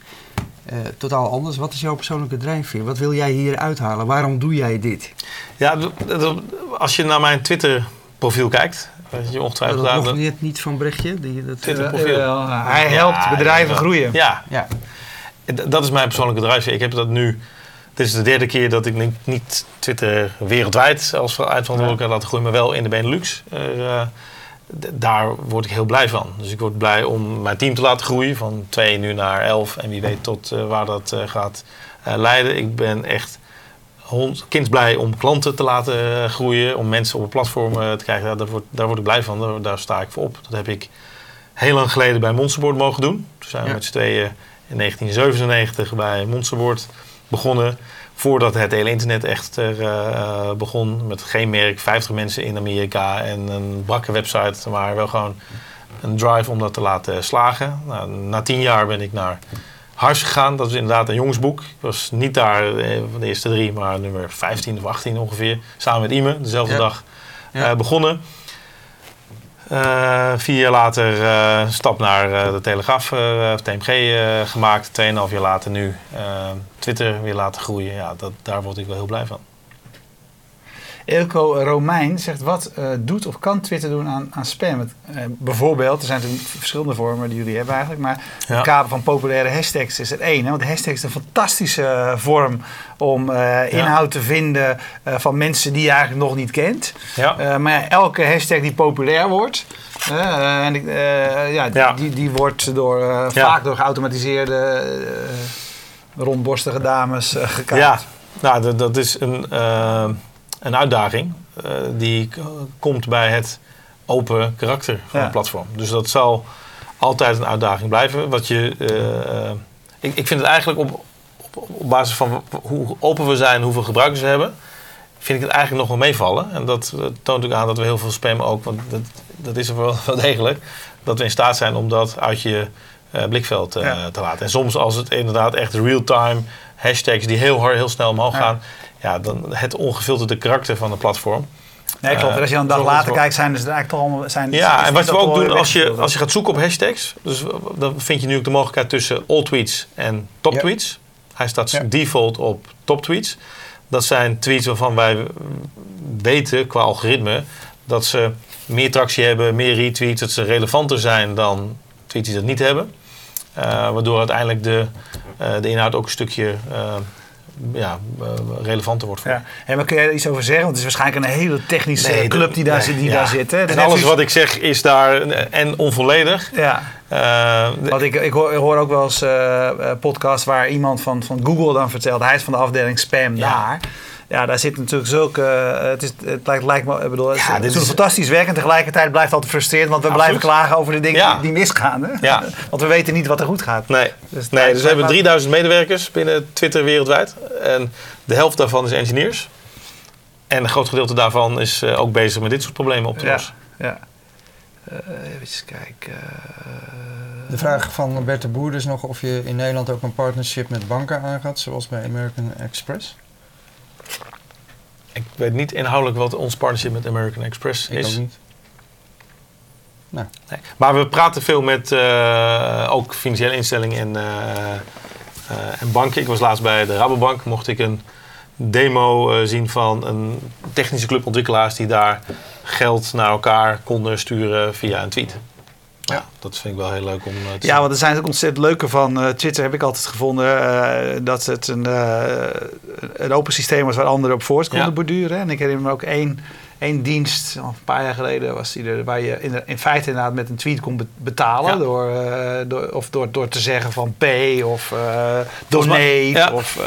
Eh, totaal anders. Wat is jouw persoonlijke drijfveer? Wat wil jij hier uithalen? Waarom doe jij dit? Ja, als je naar mijn Twitter profiel kijkt, weet je ongetwijfeld dat daar- nog niet van Brechtje. Die, dat, Twitter Eh, profiel. eh, hij helpt Ja, bedrijven ja, groeien. Ja, ja, Dat is mijn persoonlijke drijfveer. Ik heb dat nu. Dit is de derde keer dat ik niet, niet Twitter wereldwijd als uitverantwoordelijke laat groeien, maar wel in de Benelux. Eh, daar word ik heel blij van. Dus ik word blij om mijn team te laten groeien van twee nu naar elf en wie weet tot eh, waar dat eh, gaat eh, leiden. Ik ben echt hond, kindsblij om klanten te laten groeien, om mensen op een platform te krijgen. Daar, word, daar word ik blij van. Daar, daar sta ik voor op. Dat heb ik heel lang geleden bij Monsterboard mogen doen. Toen zijn we Ja. met z'n tweeën in 1997 bij Monsterboard begonnen. Voordat het hele internet echt er, eh, begon. Met geen merk, 50 mensen in Amerika en een brakke website. Maar wel gewoon een drive om dat te laten slagen. Nou, na tien jaar ben ik naar Hars gegaan. Dat is inderdaad een jongensboek. Ik was niet daar eh, van de eerste drie, maar nummer 15 of 18 ongeveer. Samen met Ime, dezelfde Ja. dag Ja. begonnen. Eh, vier jaar later eh, stap naar eh, de Telegraaf, TMG gemaakt. Tweeënhalf jaar later nu Twitter weer laten groeien. Ja, dat, daar word ik wel heel blij van. Ilko Romein zegt, wat eh, doet of kan Twitter doen aan, aan spam? Het, eh, bijvoorbeeld, er zijn natuurlijk verschillende vormen die jullie hebben eigenlijk, maar Ja. het kader van populaire hashtags is er één. Hè? Want hashtags is een fantastische eh, vorm om inhoud te vinden van mensen die je eigenlijk nog niet kent. Ja. Maar elke hashtag die populair wordt, en ik, ja, die. Die, wordt door, vaak door geautomatiseerde rondborstige dames gekaapt. Ja, nou, dat, is een, een uitdaging eh, die komt bij het open karakter van Ja. het platform. Dus dat zal altijd een uitdaging blijven. Wat je, eh, ik, ik vind het eigenlijk op, op, op basis van hoe open we zijn, hoeveel gebruikers we hebben, vind ik het eigenlijk nog wel meevallen. En dat eh, toont ook aan dat we heel veel spam ook, want dat, dat is er wel, (laughs) wel degelijk, dat we in staat zijn om dat uit je blikveld Ja. te laten. En soms als het inderdaad echt real-time hashtags die heel hard, heel snel omhoog Ja. gaan, ja, dan het ongefilterde karakter van het platform. Nee, klopt. Eh, En als je dan een dag later kijkt, zijn dus eigenlijk toch allemaal... Zijn, Ja, en wat we ook doen als je, als je gaat zoeken op hashtags, dus dan vind je nu ook de mogelijkheid tussen all tweets en top Ja. tweets. Hij staat Ja. default op top tweets. Dat zijn tweets waarvan wij weten qua algoritme dat ze meer tractie hebben, meer retweets, dat ze relevanter zijn dan tweets die dat niet hebben. Eh, waardoor uiteindelijk de, eh, de inhoud ook een stukje eh, ja, eh, relevanter wordt. voor Ja. En maar kun jij er iets over zeggen? Want het is waarschijnlijk een hele technische Nee, club die daar, nee, zit, die ja. daar zit. Hè? En alles wat ik zeg is daar en onvolledig. Ja, want ik, ik, hoor, ik hoor ook wel eens eh, podcasts waar iemand van, van Google dan vertelt. Hij is van de afdeling spam Ja. daar. Ja, daar zit natuurlijk zulke... eh, het, is, het lijkt, lijkt me... Ik bedoel, het is- Ja, het dit is is- fantastisch werk. En tegelijkertijd blijft het altijd frustrerend. Want we Absoluut. blijven klagen over de dingen Ja. die, die misgaan. Hè? Ja. (laughs) Want we weten niet wat er goed gaat. Nee, Dus nee dus we hebben daar- 3000 medewerkers binnen Twitter wereldwijd. En de helft daarvan is engineers. En een groot gedeelte daarvan is eh, ook bezig met dit soort problemen op te lossen. ja. Eh, even kijken. De vraag van Bert de Boer is nog of je in Nederland ook een partnership met banken aangaat, zoals bij American Express. Ik weet niet inhoudelijk wat ons partnership met American Express Ik is. ook niet. Nee. Maar we praten veel met eh, ook financiële instellingen en, eh, eh, en banken. Ik was laatst bij de Rabobank. Mocht ik een demo zien van een technische club ontwikkelaars die daar geld naar elkaar konden sturen via een tweet. Ja, dat vind ik wel heel leuk om eh, te Ja, want er zijn ook ontzettend leuke van eh, Twitter, heb ik altijd gevonden. eh, dat het een, een open systeem was waar anderen op voort konden Ja. borduren. En ik herinner me ook één, één dienst, al een paar jaar geleden was die er, waar je in, in feite inderdaad met een tweet kon be- betalen. Ja. Door, door, of door, door te zeggen van pay of donate. Of,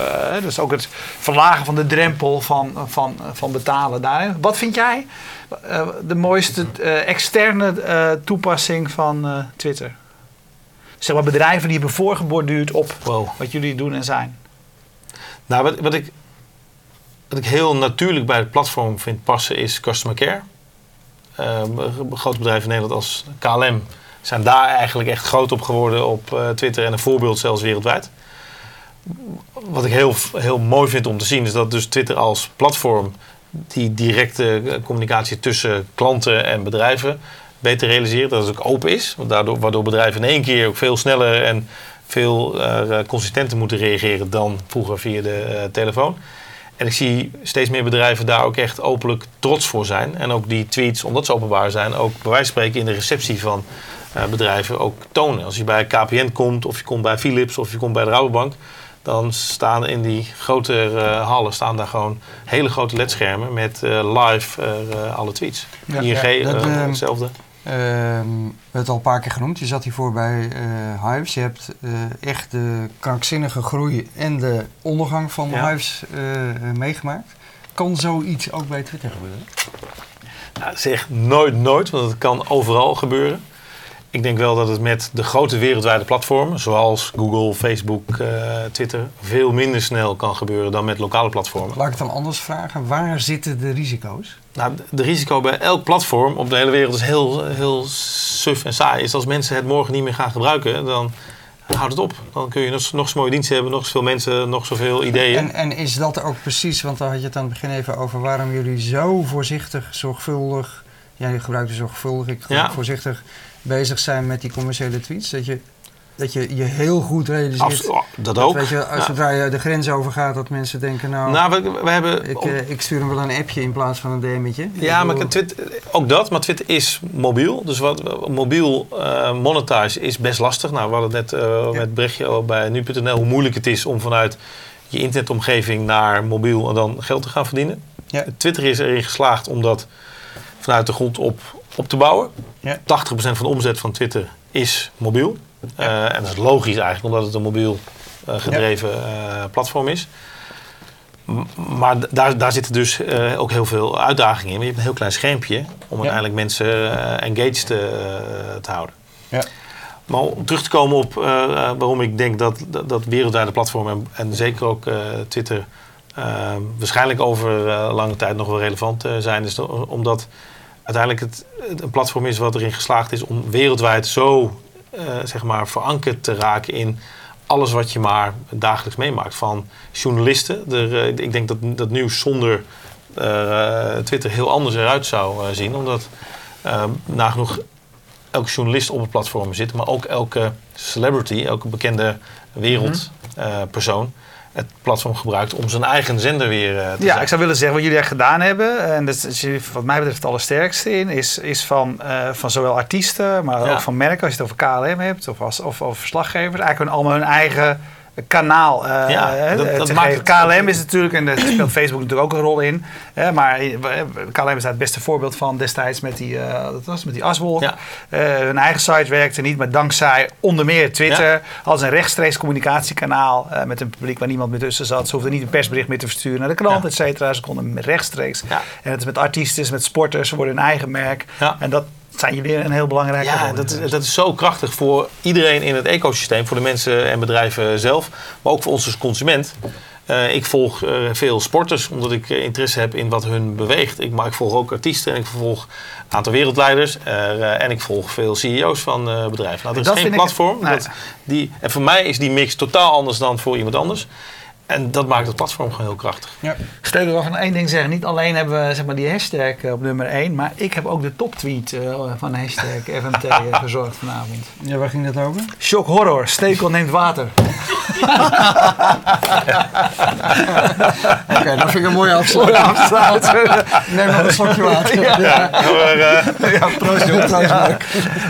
dus ook het verlagen van de drempel van, van, van betalen daarin. Wat vind jij eh, de mooiste eh, externe eh, toepassing van Twitter? Zeg maar bedrijven die hebben voorgeborduurd op Wow. wat jullie doen en zijn. Nou, wat, wat, ik, wat ik heel natuurlijk bij het platform vind passen is customer care. eh, grote bedrijven in Nederland als KLM zijn daar eigenlijk echt groot op geworden op Twitter en een voorbeeld zelfs wereldwijd. Wat ik heel, heel mooi vind om te zien is dat dus Twitter als platform die directe eh, communicatie tussen klanten en bedrijven beter realiseert. Dat het ook open is, want waardoor bedrijven in één keer ook veel sneller en veel uh, consistenter moeten reageren dan vroeger via de uh, telefoon. En ik zie steeds meer bedrijven daar ook echt openlijk trots voor zijn. En ook die tweets, omdat ze openbaar zijn, ook bij wijze van spreken in de receptie van uh, bedrijven ook tonen. Als je bij KPN komt, of je komt bij Philips, of je komt bij de Rabobank, dan staan in die grote uh, hallen staan daar gewoon hele grote ledschermen met uh, live alle tweets. Ja, ING, ja, dat, hetzelfde. Uh, we hebben het al een paar keer genoemd. Je zat hiervoor bij Hives. Je hebt echt de krankzinnige groei en de ondergang van ja. Hives meegemaakt. Kan zoiets ook bij Twitter gebeuren? Nou, zeg nooit nooit, want het kan overal gebeuren. Ik denk wel dat het met de grote wereldwijde platformen, zoals Google, Facebook, uh, Twitter, veel minder snel kan gebeuren dan met lokale platformen. Laat ik het dan anders vragen. Waar zitten de risico's? Nou, de risico bij elk platform op de hele wereld is heel, heel suf en saai. Is als mensen het morgen niet meer gaan gebruiken, dan houdt het op. Dan kun je nog, nog zo mooie diensten hebben, nog zoveel mensen, nog zoveel ideeën. En, en is dat ook precies, want daar had je het aan het begin even over, waarom jullie zo voorzichtig, zorgvuldig, jij gebruikt de zorgvuldig, ik ja. voorzichtig bezig zijn met die commerciële tweets. Dat je, dat je je heel goed realiseert. Absoluut, dat ook. Weet je, als zodra je de grens overgaat, dat mensen denken: Nou, nou we, we hebben ik, uh, ik stuur hem wel een appje in plaats van een DM'tje. Ja, maar Twitter, ook dat. Maar Twitter is mobiel. Dus wat mobiel uh, monetize is best lastig. Nou, we hadden net uh, ja. met berichtje bij nu.nl hoe moeilijk het is om vanuit je internetomgeving naar mobiel en dan geld te gaan verdienen. Ja. Twitter is erin geslaagd om dat vanuit de grond op op te bouwen. Ja. 80% van de omzet van Twitter is mobiel. Ja. Uh, en dat is logisch eigenlijk, omdat het een mobiel uh, gedreven ja. uh, platform is. M maar daar, daar zitten dus ook heel veel uitdagingen in. Je hebt een heel klein schermpje om uiteindelijk mensen engaged te houden. Maar om terug te komen op waarom ik denk dat, dat, dat wereldwijde platformen en, en zeker ook Twitter waarschijnlijk over lange tijd nog wel relevant zijn, is omdat uiteindelijk het, een platform is wat erin geslaagd is om wereldwijd zo uh, zeg maar verankerd te raken in alles wat je maar dagelijks meemaakt. Van journalisten. Er, uh, ik denk dat dat nieuws zonder uh, Twitter heel anders eruit zou zien. Omdat nagenoeg elke journalist op het platform zit. Maar ook elke celebrity, elke bekende wereldpersoon het platform gebruikt om zijn eigen zender weer uh, te Ja, ik zou willen zeggen wat jullie echt gedaan hebben. En dat is wat mij betreft het allersterkste in. Is, is van, uh, van zowel artiesten, maar ja. ook van merken. Als je het over KLM hebt of, als, of, of verslaggevers. Eigenlijk allemaal hun eigen kanaal. Uh, ja, dat, dat maakt KLM is natuurlijk, en daar speelt Facebook natuurlijk ook een rol in. Hè, maar KLM is daar het beste voorbeeld van destijds met die, uh, dat was met die aswolk. Ja. Uh, hun eigen site werkte niet, maar dankzij onder meer Twitter ja. als een rechtstreeks communicatiekanaal met een publiek waar niemand meer tussen zat. Ze hoefden niet een persbericht meer te versturen naar de krant, et cetera. Ze konden rechtstreeks. En het is met artiesten, met sporters, ze worden hun eigen merk. En dat zijn jullie een heel belangrijk Ja, dat is, dat is zo krachtig voor iedereen in het ecosysteem. Voor de mensen en bedrijven zelf. Maar ook voor ons als consument. Uh, ik volg uh, veel sporters omdat ik uh, interesse heb in wat hun beweegt. Ik, maar ik volg ook artiesten en ik volg een aantal wereldleiders. en ik volg veel CEO's van bedrijven. Nou, er is dat geen platform. Ik, dat, die, en voor mij is die mix totaal anders dan voor iemand anders. En dat maakt het platform gewoon heel krachtig. Ja. Stel nog van één ding zeggen. Niet alleen hebben we zeg maar, die hashtag op nummer 1, maar ik heb ook de toptweet uh, van hashtag (laughs) FMT verzorgd vanavond. Ja, waar ging dat over? Shock horror, stekel neemt water. (laughs) Oké, okay, dat vind ik een mooie afsluit. (laughs) Neem nog een slokje water. Ja, ja. Maar, uh, ja proost, ja.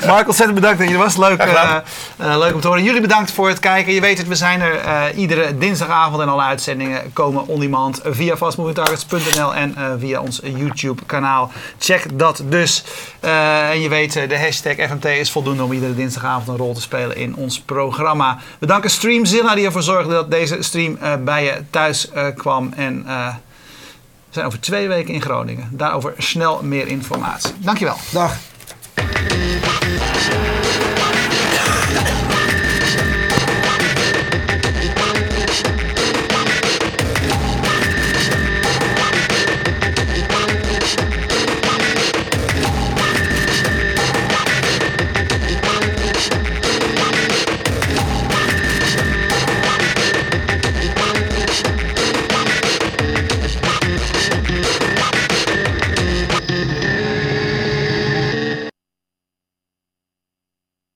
Mark, ontzettend bedankt dat je was. Leuk, uh, leuk om te horen. Jullie bedankt voor het kijken. Je weet het, we zijn er iedere dinsdagavond en alle uitzendingen komen on demand via fastmovingtargets.nl en uh, via ons YouTube kanaal. Check dat dus. Uh, en je weet, de hashtag FMT is voldoende om iedere dinsdagavond een rol te spelen in ons programma. We danken Streamzilla die ervoor zorgde dat deze stream bij je thuis kwam. En we zijn over twee weken in Groningen. Daarover snel meer informatie. Dankjewel. Dag.